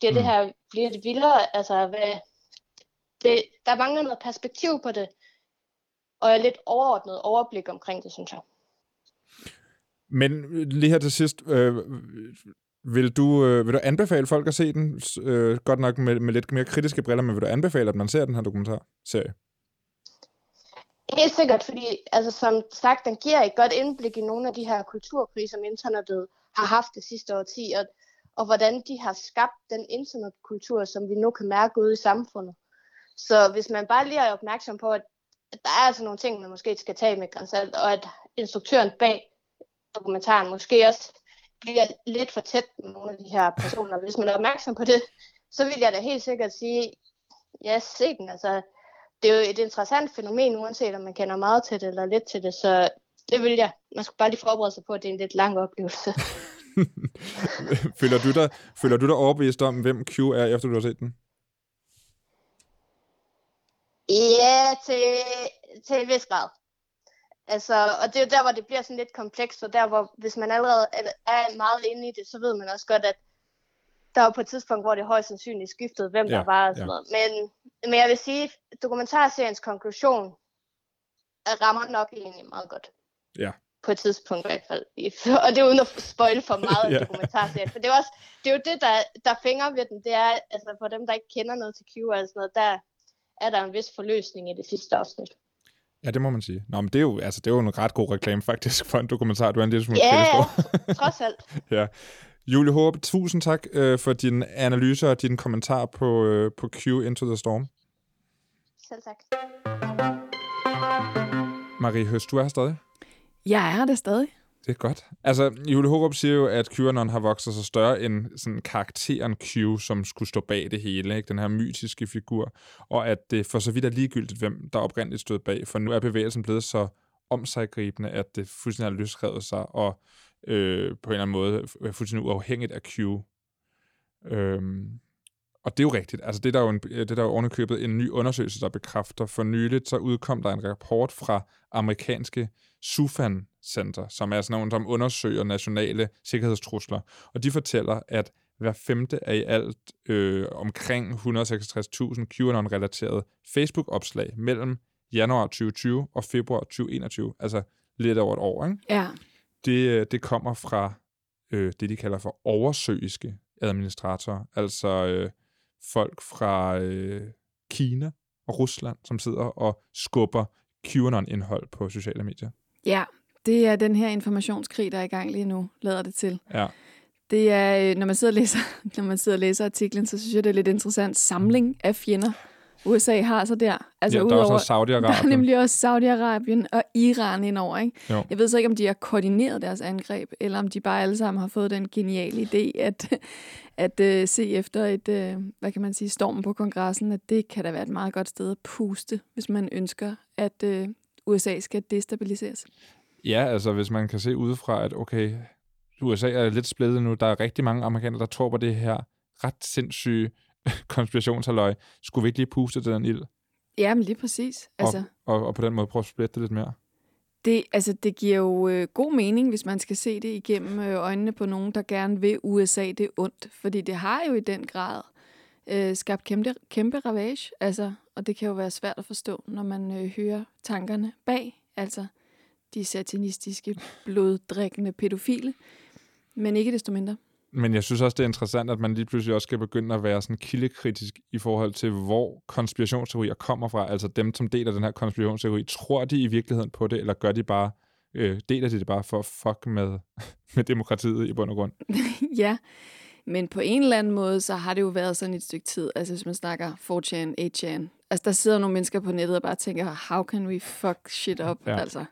Bliver det mm. her, bliver det vildere? Altså, hvad, det, der mangler noget perspektiv på det, og lidt overordnet overblik omkring det, synes jeg. Men lige her til sidst, øh, vil, du, øh, vil du anbefale folk at se den? Øh, godt nok med, med lidt mere kritiske briller, men vil du anbefale, at man ser den her dokumentarserie? Helt sikkert, fordi altså, som sagt, den giver et godt indblik i nogle af de her kulturkriser, som internettet har haft det sidste årti, og, og hvordan de har skabt den internetkultur, som vi nu kan mærke ude i samfundet. Så hvis man bare lige er opmærksom på, at, der er altså nogle ting, man måske skal tage med grænsalt, og at instruktøren bag dokumentaren måske også bliver lidt for tæt med nogle af de her personer. Hvis man er opmærksom på det, så vil jeg da helt sikkert sige, ja, se den. Altså, det er jo et interessant fænomen, uanset om man kender meget til det eller lidt til det, så det vil jeg. Man skal bare lige forberede sig på, at det er en lidt lang oplevelse. *laughs* føler, du dig, føler du dig overbevist om, hvem Q er, efter du har set den? Ja, til, til en vis grad. Altså, og det er jo der, hvor det bliver sådan lidt komplekst, og der, hvor hvis man allerede er meget inde i det, så ved man også godt, at der var på et tidspunkt, hvor det højst sandsynligt skiftede, hvem ja, der var og sådan ja. noget. Men, men jeg vil sige, dokumentarseriens konklusion rammer nok egentlig meget godt. Ja. På et tidspunkt i hvert fald. *laughs* Og det er uden at spoil for meget af ja. dokumentarserien. For det er, også, det er jo det, der, der fænger ved den. Det er, altså for dem, der ikke kender noget til Q og sådan noget, der er der en vis forløsning i det sidste afsnit. Ja, det må man sige. Nå, men det er jo, altså, det er jo en ret god reklame faktisk for en dokumentar, du er en lille smule ja, kritisk trods alt. *laughs* ja. Julie Håb, tusind tak øh, for din analyse og din kommentar på, øh, på Q Into the Storm. Selv tak. Marie Høst, du er her stadig? Jeg er der stadig. Det er godt. Altså, Julie Hårup siger jo, at QAnon har vokset sig større end sådan karakteren Q, som skulle stå bag det hele, ikke? den her mytiske figur, og at det for så vidt er ligegyldigt, hvem der oprindeligt stod bag, for nu er bevægelsen blevet så omsaggribende, at det fuldstændig har løsrevet sig, og øh, på en eller anden måde fuldstændig uafhængigt af Q. Øhm, og det er jo rigtigt. Altså, det er der jo, en, øh, det er der jo ovenikøbet en ny undersøgelse, der bekræfter. For nyligt så udkom der en rapport fra amerikanske SUFAN Center, som er sådan nogle, som undersøger nationale sikkerhedstrusler. Og de fortæller, at hver femte af i alt øh, omkring 166.000 QAnon-relaterede Facebook-opslag mellem januar 2020 og februar 2021, altså lidt over et år, ikke? Ja. Det, øh, det kommer fra øh, det, de kalder for oversøiske administratorer, altså øh, folk fra øh, Kina og Rusland, som sidder og skubber QAnon-indhold på sociale medier. Ja, det er den her informationskrig, der er i gang lige nu, lader det til. Ja. Det er, øh, når man sidder og læser, *laughs* når man sidder og læser artiklen, så synes jeg, det er lidt interessant samling af fjender. USA har så der. Altså ja, der er også Saudi-Arabien. *laughs* Der er nemlig også Saudi-Arabien og Iran indover. Ikke? Jo. Jeg ved så ikke, om de har koordineret deres angreb, eller om de bare alle sammen har fået den geniale idé, at, at uh, se efter et, uh, hvad kan man sige, storm på kongressen, at det kan da være et meget godt sted at puste, hvis man ønsker, at uh, USA skal destabiliseres. Ja, altså hvis man kan se udefra, at okay, USA er lidt splittet nu, der er rigtig mange amerikanere, der tror på det her ret sindssyge *laughs* konspirationshalløj. Skulle vi ikke lige puste til den ild? Ja, men lige præcis. Altså, og, og, og på den måde prøve at splitte det lidt mere. Det, altså, det giver jo øh, god mening, hvis man skal se det igennem øh, øjnene på nogen, der gerne vil USA det ondt. Fordi det har jo i den grad øh, skabt kæmpe, kæmpe ravage. Altså, og det kan jo være svært at forstå, når man øh, hører tankerne bag. Altså, de satanistiske, bloddrikkende pædofile. Men ikke desto mindre. Men jeg synes også, det er interessant, at man lige pludselig også skal begynde at være sådan kildekritisk i forhold til, hvor konspirationsteorier kommer fra. Altså dem, som deler den her konspirationsteori, tror de i virkeligheden på det, eller gør de bare, øh, deler de det bare for at fuck med, *laughs* med demokratiet i bund og grund? *laughs* ja, men på en eller anden måde, så har det jo været sådan et stykke tid. Altså hvis man snakker 4chan, 8chan. Altså der sidder nogle mennesker på nettet og bare tænker, how can we fuck shit up? Ja. Altså.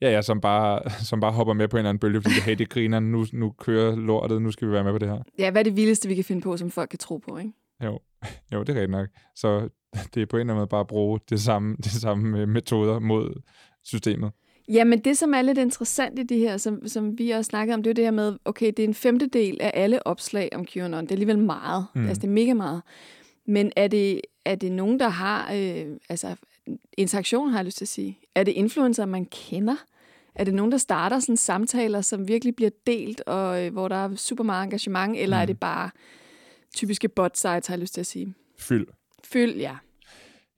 Ja, ja, som bare, *laughs* som bare hopper med på en eller anden bølge, fordi hey, det griner, nu, nu kører lortet, nu skal vi være med på det her. Ja, hvad er det vildeste, vi kan finde på, som folk kan tro på, ikke? Jo, *laughs* jo det er rigtigt nok. Så *laughs* det er på en eller anden måde bare at bruge det samme, det samme øh, metoder mod systemet. Ja, men det, som er lidt interessant i det her, som, som vi også snakkede om, det er det her med, okay, det er en femtedel af alle opslag om QAnon. Det er alligevel meget. Mm. Altså, det er mega meget. Men er det, er det nogen, der har øh, altså, interaktion, har jeg lyst til at sige? Er det influencer, man kender? Er det nogen, der starter sådan samtaler, som virkelig bliver delt, og øh, hvor der er super meget engagement, eller mm. er det bare typiske bot sites, har jeg lyst til at sige? Fyld. Fyld, ja.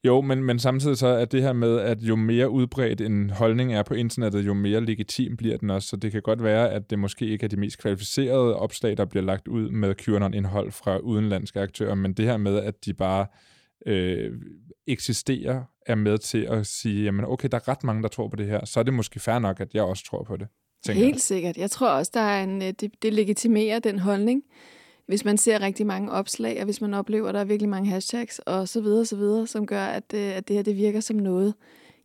Jo, men, men samtidig så er det her med, at jo mere udbredt en holdning er på internettet, jo mere legitim bliver den også. Så det kan godt være, at det måske ikke er de mest kvalificerede opslag, der bliver lagt ud med QAnon-indhold fra udenlandske aktører, men det her med, at de bare øh, eksisterer, er med til at sige, jamen okay, der er ret mange, der tror på det her, så er det måske fair nok, at jeg også tror på det. Helt jeg. sikkert. Jeg tror også, der er en, det, det legitimerer den holdning hvis man ser rigtig mange opslag, og hvis man oplever, at der er virkelig mange hashtags, og så videre, så videre, som gør, at, at det her det virker som noget,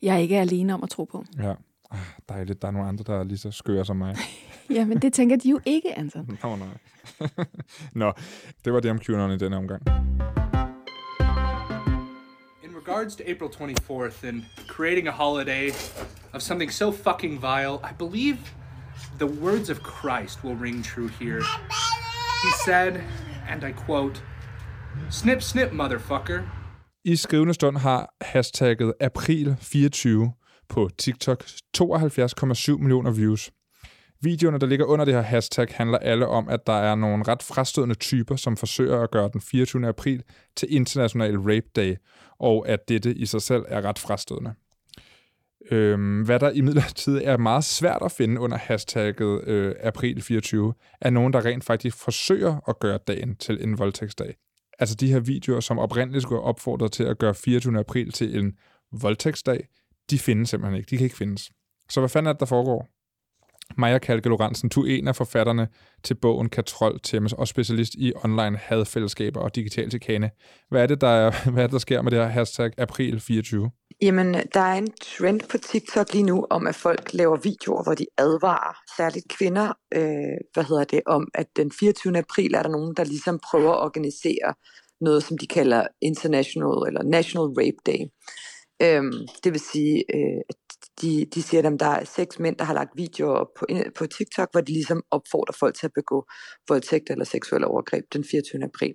jeg ikke er alene om at tro på. Ja, ah, dejligt. Der er nogle andre, der er lige så skøre som mig. *laughs* ja, men det tænker de jo ikke, Anton. Nå, nej. *laughs* Nå, det var det om QAnon i denne omgang. Regards to April 24th and creating a holiday of something so fucking vile, I believe the words of Christ will ring true here. He said, and I quote, Snip, snip, motherfucker. I skrivende stund har hashtagget april24 på TikTok 72,7 millioner views. Videoerne, der ligger under det her hashtag, handler alle om, at der er nogle ret frastødende typer, som forsøger at gøre den 24. april til International Rape Day, og at dette i sig selv er ret frastødende. Øhm, hvad der i midlertid er meget svært at finde under hashtagget øh, april24, er nogen, der rent faktisk forsøger at gøre dagen til en voldtægtsdag. Altså de her videoer, som oprindeligt skulle opfordret til at gøre 24. april til en voldtægtsdag, de findes simpelthen ikke. De kan ikke findes. Så hvad fanden er det, der foregår? Maja Kalke Lorentzen, du er en af forfatterne til bogen Katrol Temmes og specialist i online hadfællesskaber og digital chikane. Hvad er det, der, er, hvad er det, der sker med det her hashtag april24? Jamen, der er en trend på TikTok lige nu om, at folk laver videoer, hvor de advarer særligt kvinder, øh, hvad hedder det, om, at den 24. april er der nogen, der ligesom prøver at organisere noget, som de kalder International eller National Rape Day. Øhm, det vil sige, øh, at de, de siger, at der er seks mænd, der har lagt videoer op på, på TikTok, hvor de ligesom opfordrer folk til at begå voldtægt eller seksuelle overgreb den 24. april.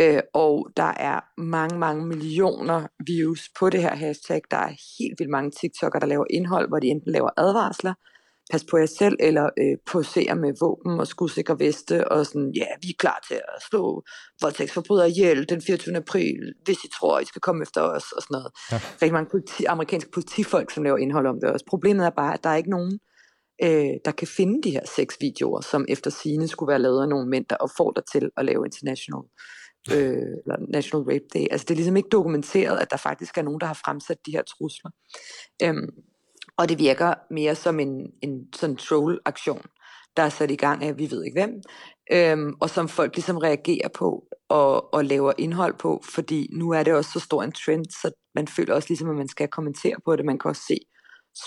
Øh, og der er mange, mange millioner views på det her hashtag. Der er helt vildt mange TikTokere, der laver indhold, hvor de enten laver advarsler, pas på jer selv, eller øh, poserer med våben og skudsikre veste, og sådan, ja, vi er klar til at slå voldtægtsforbrydere ihjel den 24. april, hvis I tror, I skal komme efter os, og sådan noget. Ja. Rigtig mange politi, amerikanske politifolk, som laver indhold om det også. Problemet er bare, at der er ikke nogen, øh, der kan finde de her seks videoer, som efter sine skulle være lavet af nogle mænd, der opfordrer til at lave international øh, eller National Rape Day. Altså det er ligesom ikke dokumenteret, at der faktisk er nogen, der har fremsat de her trusler. Øhm, og det virker mere som en, en sådan troll-aktion, der er sat i gang af, vi ved ikke hvem, øhm, og som folk ligesom reagerer på og, og laver indhold på, fordi nu er det også så stor en trend, så man føler også ligesom, at man skal kommentere på det. Man kan også se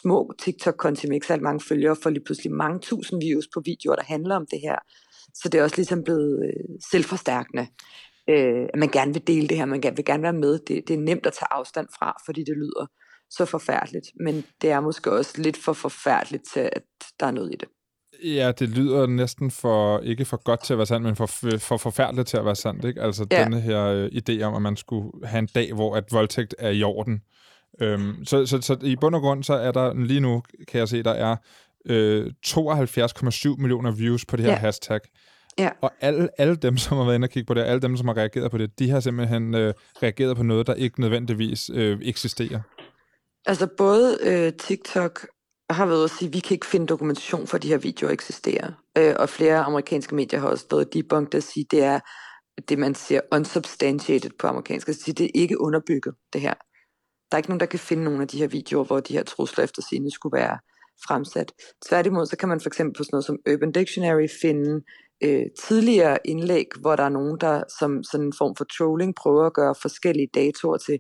små TikTok-konti med ikke særlig mange følgere, for lige pludselig mange tusind views på videoer, der handler om det her. Så det er også ligesom blevet øh, selvforstærkende øh, at man gerne vil dele det her, man vil gerne være med. Det, det er nemt at tage afstand fra, fordi det lyder så forfærdeligt, men det er måske også lidt for forfærdeligt til, at der er noget i det. Ja, det lyder næsten for, ikke for godt til at være sandt, men for, for forfærdeligt til at være sandt. Ikke? Altså ja. denne her øh, idé om, at man skulle have en dag, hvor at voldtægt er i orden. Øhm, så, så, så i bund og grund, så er der lige nu, kan jeg se, der er øh, 72,7 millioner views på det her ja. hashtag. Ja. Og alle, alle dem, som har været inde og kigge på det, alle dem, som har reageret på det, de har simpelthen øh, reageret på noget, der ikke nødvendigvis øh, eksisterer. Altså både øh, TikTok har været ude at sige, at vi kan ikke finde dokumentation for, at de her videoer eksisterer. Øh, og flere amerikanske medier har også stået debunked at sige, at det er det, man siger unsubstantiated på amerikansk. Altså, det er ikke underbygget, det her. Der er ikke nogen, der kan finde nogle af de her videoer, hvor de her trusler efter sine skulle være fremsat. Tværtimod, så kan man for eksempel på sådan noget som Urban Dictionary finde øh, tidligere indlæg, hvor der er nogen, der som sådan en form for trolling prøver at gøre forskellige datoer til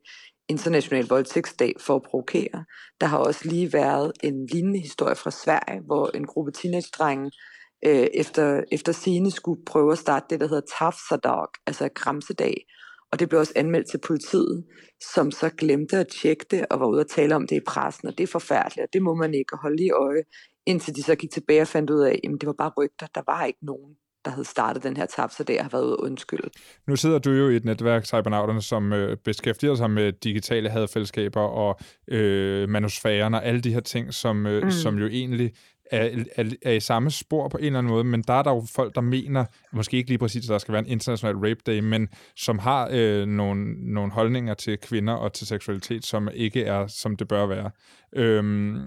international voldtægtsdag for at provokere. Der har også lige været en lignende historie fra Sverige, hvor en gruppe teenage-drenge øh, efter, efter sine skulle prøve at starte det, der hedder Tafsadag, altså Gramsedag. Og det blev også anmeldt til politiet, som så glemte at tjekke det og var ude at tale om det i pressen, og det er forfærdeligt, og det må man ikke holde i øje, indtil de så gik tilbage og fandt ud af, at det var bare rygter, der var ikke nogen der havde startet den her tab, så det har været undskyld. Nu sidder du jo i et netværk, Cybernauterne, som øh, beskæftiger sig med digitale hadfællesskaber og øh, manusfæren og alle de her ting, som, øh, mm. som jo egentlig er, er, er i samme spor på en eller anden måde, men der er der jo folk, der mener, måske ikke lige præcis, at der skal være en international rape day, men som har øh, nogle, nogle holdninger til kvinder og til seksualitet, som ikke er, som det bør være. Øhm,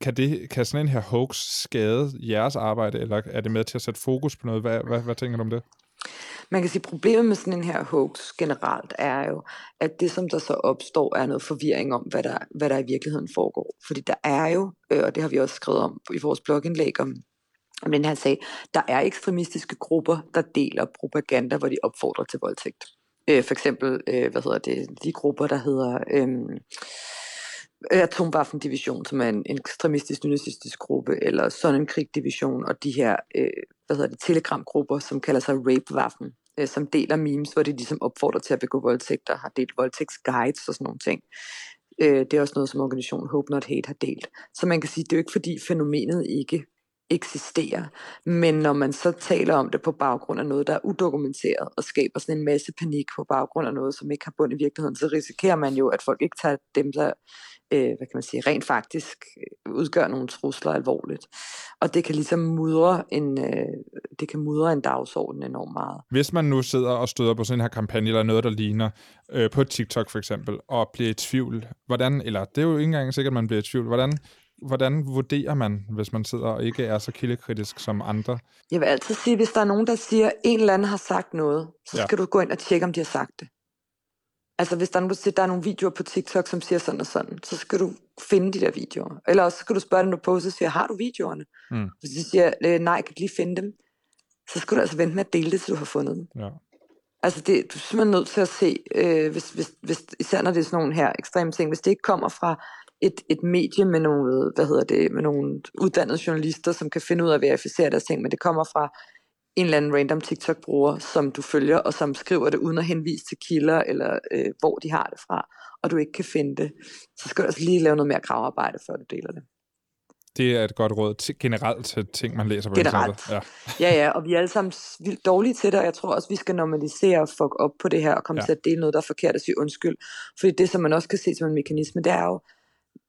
kan, det, kan sådan en her hoax skade jeres arbejde, eller er det med til at sætte fokus på noget? Hvad, hvad, hvad tænker du om det? Man kan sige, at problemet med sådan en her hoax generelt er jo, at det som der så opstår, er noget forvirring om, hvad der, hvad der i virkeligheden foregår. Fordi der er jo, øh, og det har vi også skrevet om i vores blogindlæg om, om den her sag, der er ekstremistiske grupper, der deler propaganda, hvor de opfordrer til voldtægt. Øh, for eksempel, øh, hvad hedder det, de grupper, der hedder... Øh, Øh, atomwaffendivision, som er en, en ekstremistisk nynazistisk gruppe, eller Sonnenkrig-division, og de her, øh, hvad hedder det, telegramgrupper, som kalder sig Rapewaffen, øh, som deler memes, hvor de ligesom opfordrer til at begå voldtægter, har delt voldtægtsguides og sådan nogle ting. Øh, det er også noget, som organisationen Hope Not Hate har delt. Så man kan sige, det er jo ikke fordi fænomenet ikke eksisterer. Men når man så taler om det på baggrund af noget, der er udokumenteret, og skaber sådan en masse panik på baggrund af noget, som ikke har bund i virkeligheden, så risikerer man jo, at folk ikke tager dem, der øh, hvad kan man sige, rent faktisk øh, udgør nogle trusler alvorligt. Og det kan ligesom mudre en, øh, det kan mudre en dagsorden enormt meget. Hvis man nu sidder og støder på sådan en her kampagne, eller noget, der ligner, øh, på TikTok for eksempel, og bliver i tvivl, hvordan, eller det er jo ikke engang sikkert, at man bliver i tvivl, hvordan hvordan vurderer man, hvis man sidder og ikke er så kildekritisk som andre? Jeg vil altid sige, hvis der er nogen, der siger, at en eller anden har sagt noget, så skal ja. du gå ind og tjekke, om de har sagt det. Altså hvis der er, nogen, der, siger, der er nogle videoer på TikTok, som siger sådan og sådan, så skal du finde de der videoer. Eller også skal du spørge dem, du poster, siger, har du videoerne? Mm. Hvis de siger, øh, nej, jeg kan lige finde dem, så skal du altså vente med at dele det, til du har fundet dem. Ja. Altså det, du er simpelthen nødt til at se, øh, hvis, hvis, hvis, især når det er sådan nogle her ekstreme ting, hvis det ikke kommer fra et, et medie med nogle, hvad hedder det, med nogle uddannede journalister, som kan finde ud af at verificere deres ting, men det kommer fra en eller anden random TikTok-bruger, som du følger, og som skriver det uden at henvise til kilder, eller øh, hvor de har det fra, og du ikke kan finde det, så skal du altså lige lave noget mere gravarbejde, før du deler det. Det er et godt råd til, generelt til ting, man læser på generelt. Ja. ja, ja, og vi er alle sammen vildt dårlige til det, og jeg tror også, vi skal normalisere og fuck op på det her, og komme ja. til at dele noget, der er forkert, og sige undskyld. Fordi det, som man også kan se som en mekanisme, det er jo,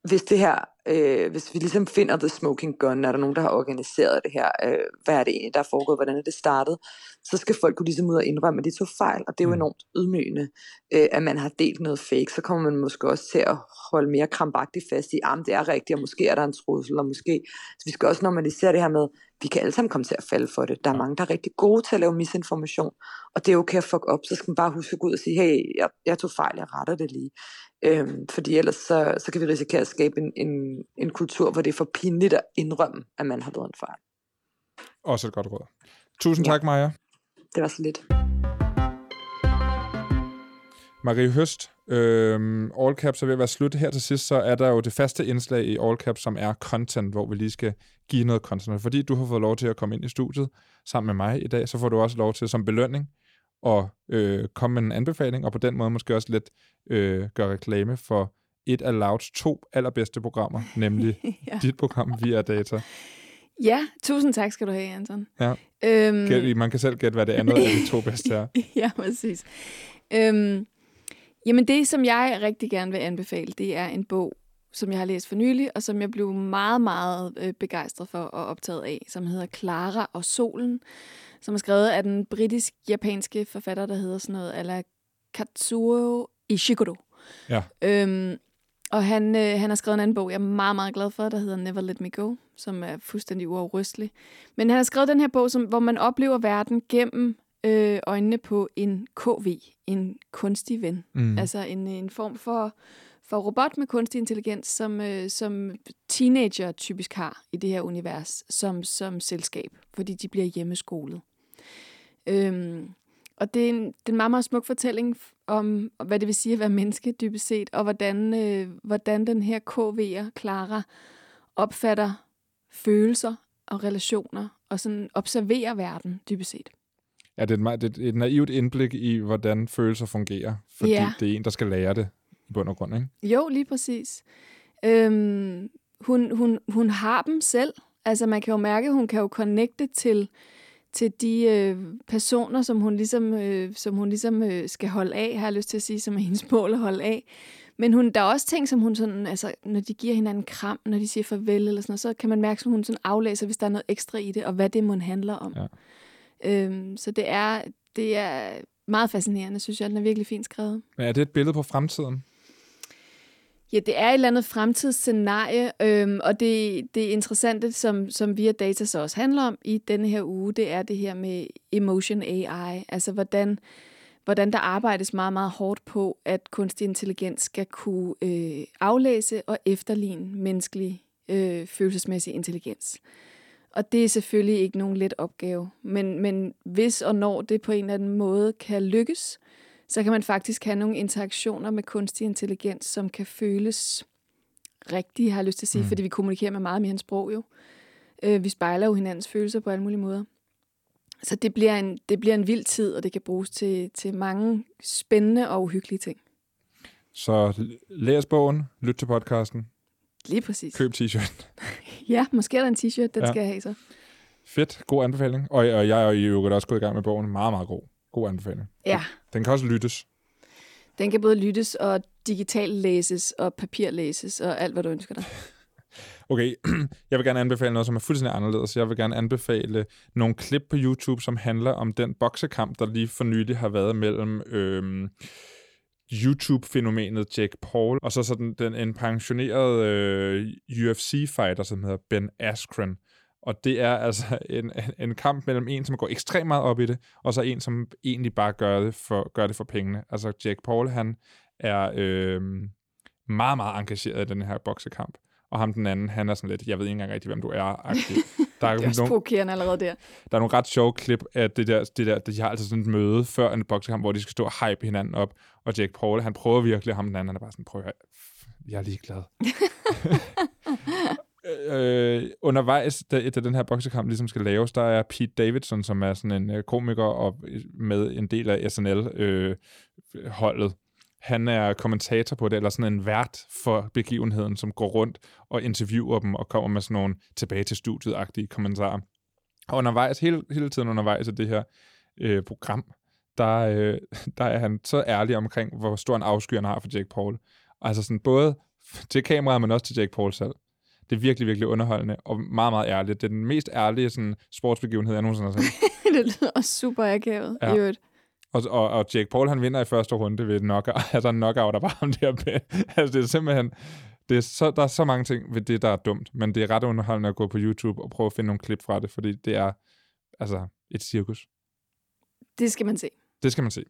hvis det her, øh, hvis vi ligesom finder the smoking gun, er der nogen, der har organiseret det her, øh, hvad er det egentlig, der er foregået, hvordan er det startet, så skal folk kunne ligesom ud og indrømme, at de tog fejl, og det er jo mm. enormt ydmygende, øh, at man har delt noget fake, så kommer man måske også til at holde mere krampagtigt fast i, at det er rigtigt, og måske er der en trussel, og måske, så vi skal også normalisere det her med, vi kan alle sammen komme til at falde for det. Der er mange, der er rigtig gode til at lave misinformation, og det er okay at fuck op, så skal man bare huske at gå ud og sige, hey, jeg, jeg tog fejl, jeg retter det lige. Øhm, fordi ellers så, så kan vi risikere at skabe en, en, en kultur, hvor det er for pinligt at indrømme, at man har lavet en fejl. Også et godt råd. Tusind ja. tak, Maja. Det var så lidt. Marie Høst, øhm, All Caps er ved at være slut. Her til sidst, så er der jo det faste indslag i All Caps, som er content, hvor vi lige skal give noget content. Fordi du har fået lov til at komme ind i studiet sammen med mig i dag, så får du også lov til som belønning at øh, komme med en anbefaling, og på den måde måske også lidt øh, gøre reklame for et af Louds to allerbedste programmer, nemlig *laughs* ja. dit program Via Data. Ja, tusind tak skal du have, Anton. Ja. Øhm... Man kan selv gætte, hvad det andet af de to bedste er. *laughs* ja, præcis. Øhm, jamen det, som jeg rigtig gerne vil anbefale, det er en bog, som jeg har læst for nylig, og som jeg blev meget, meget øh, begejstret for og optaget af, som hedder Clara og Solen, som er skrevet af den britisk-japanske forfatter, der hedder sådan noget, eller Katsuo Ishiguro. Ja. Øhm, Og han, øh, han har skrevet en anden bog, jeg er meget, meget glad for, der hedder Never Let Me Go, som er fuldstændig uafrystelig. Men han har skrevet den her bog, som, hvor man oplever verden gennem øh, øjnene på en KV, en kunstig ven. Mm. Altså en, en form for, for robot med kunstig intelligens, som, øh, som teenager typisk har i det her univers som, som selskab, fordi de bliver hjemmeskolet. Øhm, og det er, en, det er en meget, meget smuk fortælling om, hvad det vil sige at være menneske, dybest set, og hvordan, øh, hvordan den her KV'er, Clara, opfatter følelser og relationer, og sådan observerer verden, dybest set. Ja, det er, et, meget- det er et naivt indblik i, hvordan følelser fungerer, fordi Ja. det er en, der skal lære det i bund og grund, ikke? Jo, lige præcis. Øhm, hun, hun, hun har dem selv. Altså man kan jo mærke, hun kan jo connecte til, til de øh, personer, som hun ligesom, øh, som hun ligesom øh, skal holde af, har jeg lyst til at sige, som er hendes mål at holde af. Men hun, der er også ting, som hun sådan, altså, når de giver hinanden kram, når de siger farvel eller sådan noget, så kan man mærke, at hun sådan aflæser, hvis der er noget ekstra i det, og hvad det må handler om. Ja. Øhm, så det er, det er meget fascinerende, synes jeg. Den er virkelig fint skrevet. Men er det et billede på fremtiden? Ja, det er et eller andet fremtidsscenarie, øhm, og det, det interessante, som, som Via Data så også handler om i denne her uge, det er det her med emotion AI, altså hvordan, hvordan der arbejdes meget, meget hårdt på, at kunstig intelligens skal kunne øh, aflæse og efterligne menneskelig øh, følelsesmæssig intelligens. Og det er selvfølgelig ikke nogen let opgave, men, men hvis og når det på en eller anden måde kan lykkes, så kan man faktisk have nogle interaktioner med kunstig intelligens, som kan føles rigtige, har jeg lyst til at sige, Mm. fordi vi kommunikerer med meget mere end sprog jo. Øh, vi spejler jo hinandens følelser på alle mulige måder. Så det bliver en, det bliver en vild tid, og det kan bruges til, til mange spændende og uhyggelige ting. Så læs bogen, lyt til podcasten, Lige præcis. køb t-shirt. *laughs* Ja, måske er der en t-shirt, den ja. skal jeg have så. Fedt, god anbefaling. Og, og jeg er jo også gået i gang med bogen. Meget, meget god. God anbefaling. Ja, Den kan også lyttes. den kan både lyttes og digitalt læses og papirlæses og alt, hvad du ønsker dig. *laughs* Okay, *clears throat* jeg vil gerne anbefale noget, som er fuldstændig anderledes. Jeg vil gerne anbefale nogle klip på YouTube, som handler om den boksekamp, der lige for nylig har været mellem øhm, YouTube-fænomenet Jake Paul, og så sådan den, en pensioneret øh, UFC-fighter, som hedder Ben Askren. Og det er altså en, en kamp mellem en, som går ekstremt meget op i det, og så en, som egentlig bare gør det for, gør det for pengene. Altså Jake Paul, han er øh, meget, meget engageret i den her boksekamp. Og ham den anden, han er sådan lidt, jeg ved ikke engang rigtig, hvem du er. -agtig. *laughs* Der er, Det er også nogle, provokerende allerede der. der er nogle ret sjove klip af det der, det der, de har altid sådan et møde før en boksekamp, hvor de skal stå og hype hinanden op. Og Jake Paul, han prøver virkelig, og ham den anden, han er bare sådan, prøv at høre, jeg er ligeglad. *laughs* *laughs* øh, undervejs, da, da den her boksekamp ligesom skal laves, der er Pete Davidson, som er sådan en øh, komiker og øh, med en del af SNL-holdet. Øh, han er kommentator på det, eller sådan en vært for begivenheden, som går rundt og interviewer dem og kommer med sådan nogle tilbage til studiet-agtige kommentarer. Og undervejs, hele, hele tiden undervejs af det her øh, program, der, øh, *laughs* der er han så ærlig omkring, hvor stor en afsky han har for Jake Paul. Altså sådan både til kameraet, men også til Jake Paul selv. Det er virkelig, virkelig underholdende og meget, meget ærligt. Det er den mest ærlige sådan, sportsbegivenhed, jeg nogensinde har set. *laughs* det lyder også super akavet. Ja. I øvrigt. Og, og, og Jake Paul, han vinder i første runde ved et knockout. *laughs* Altså en knockout, der bare ham der med. Altså det er simpelthen... Det er så, der er så mange ting ved det, der er dumt, men det er ret underholdende at gå på YouTube og prøve at finde nogle klip fra det, fordi det er altså et cirkus. Det skal man se. Det skal man se.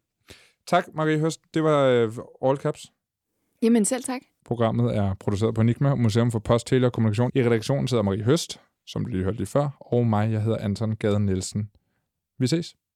Tak, Marie Høst. Det var uh, All Caps. Jamen selv tak. Programmet er produceret på Enigma, Museum for Post, Tele og Kommunikation. I redaktionen sidder Marie Høst, som du lige hørte lige før, og mig, jeg hedder Anton Gade Nielsen. Vi ses.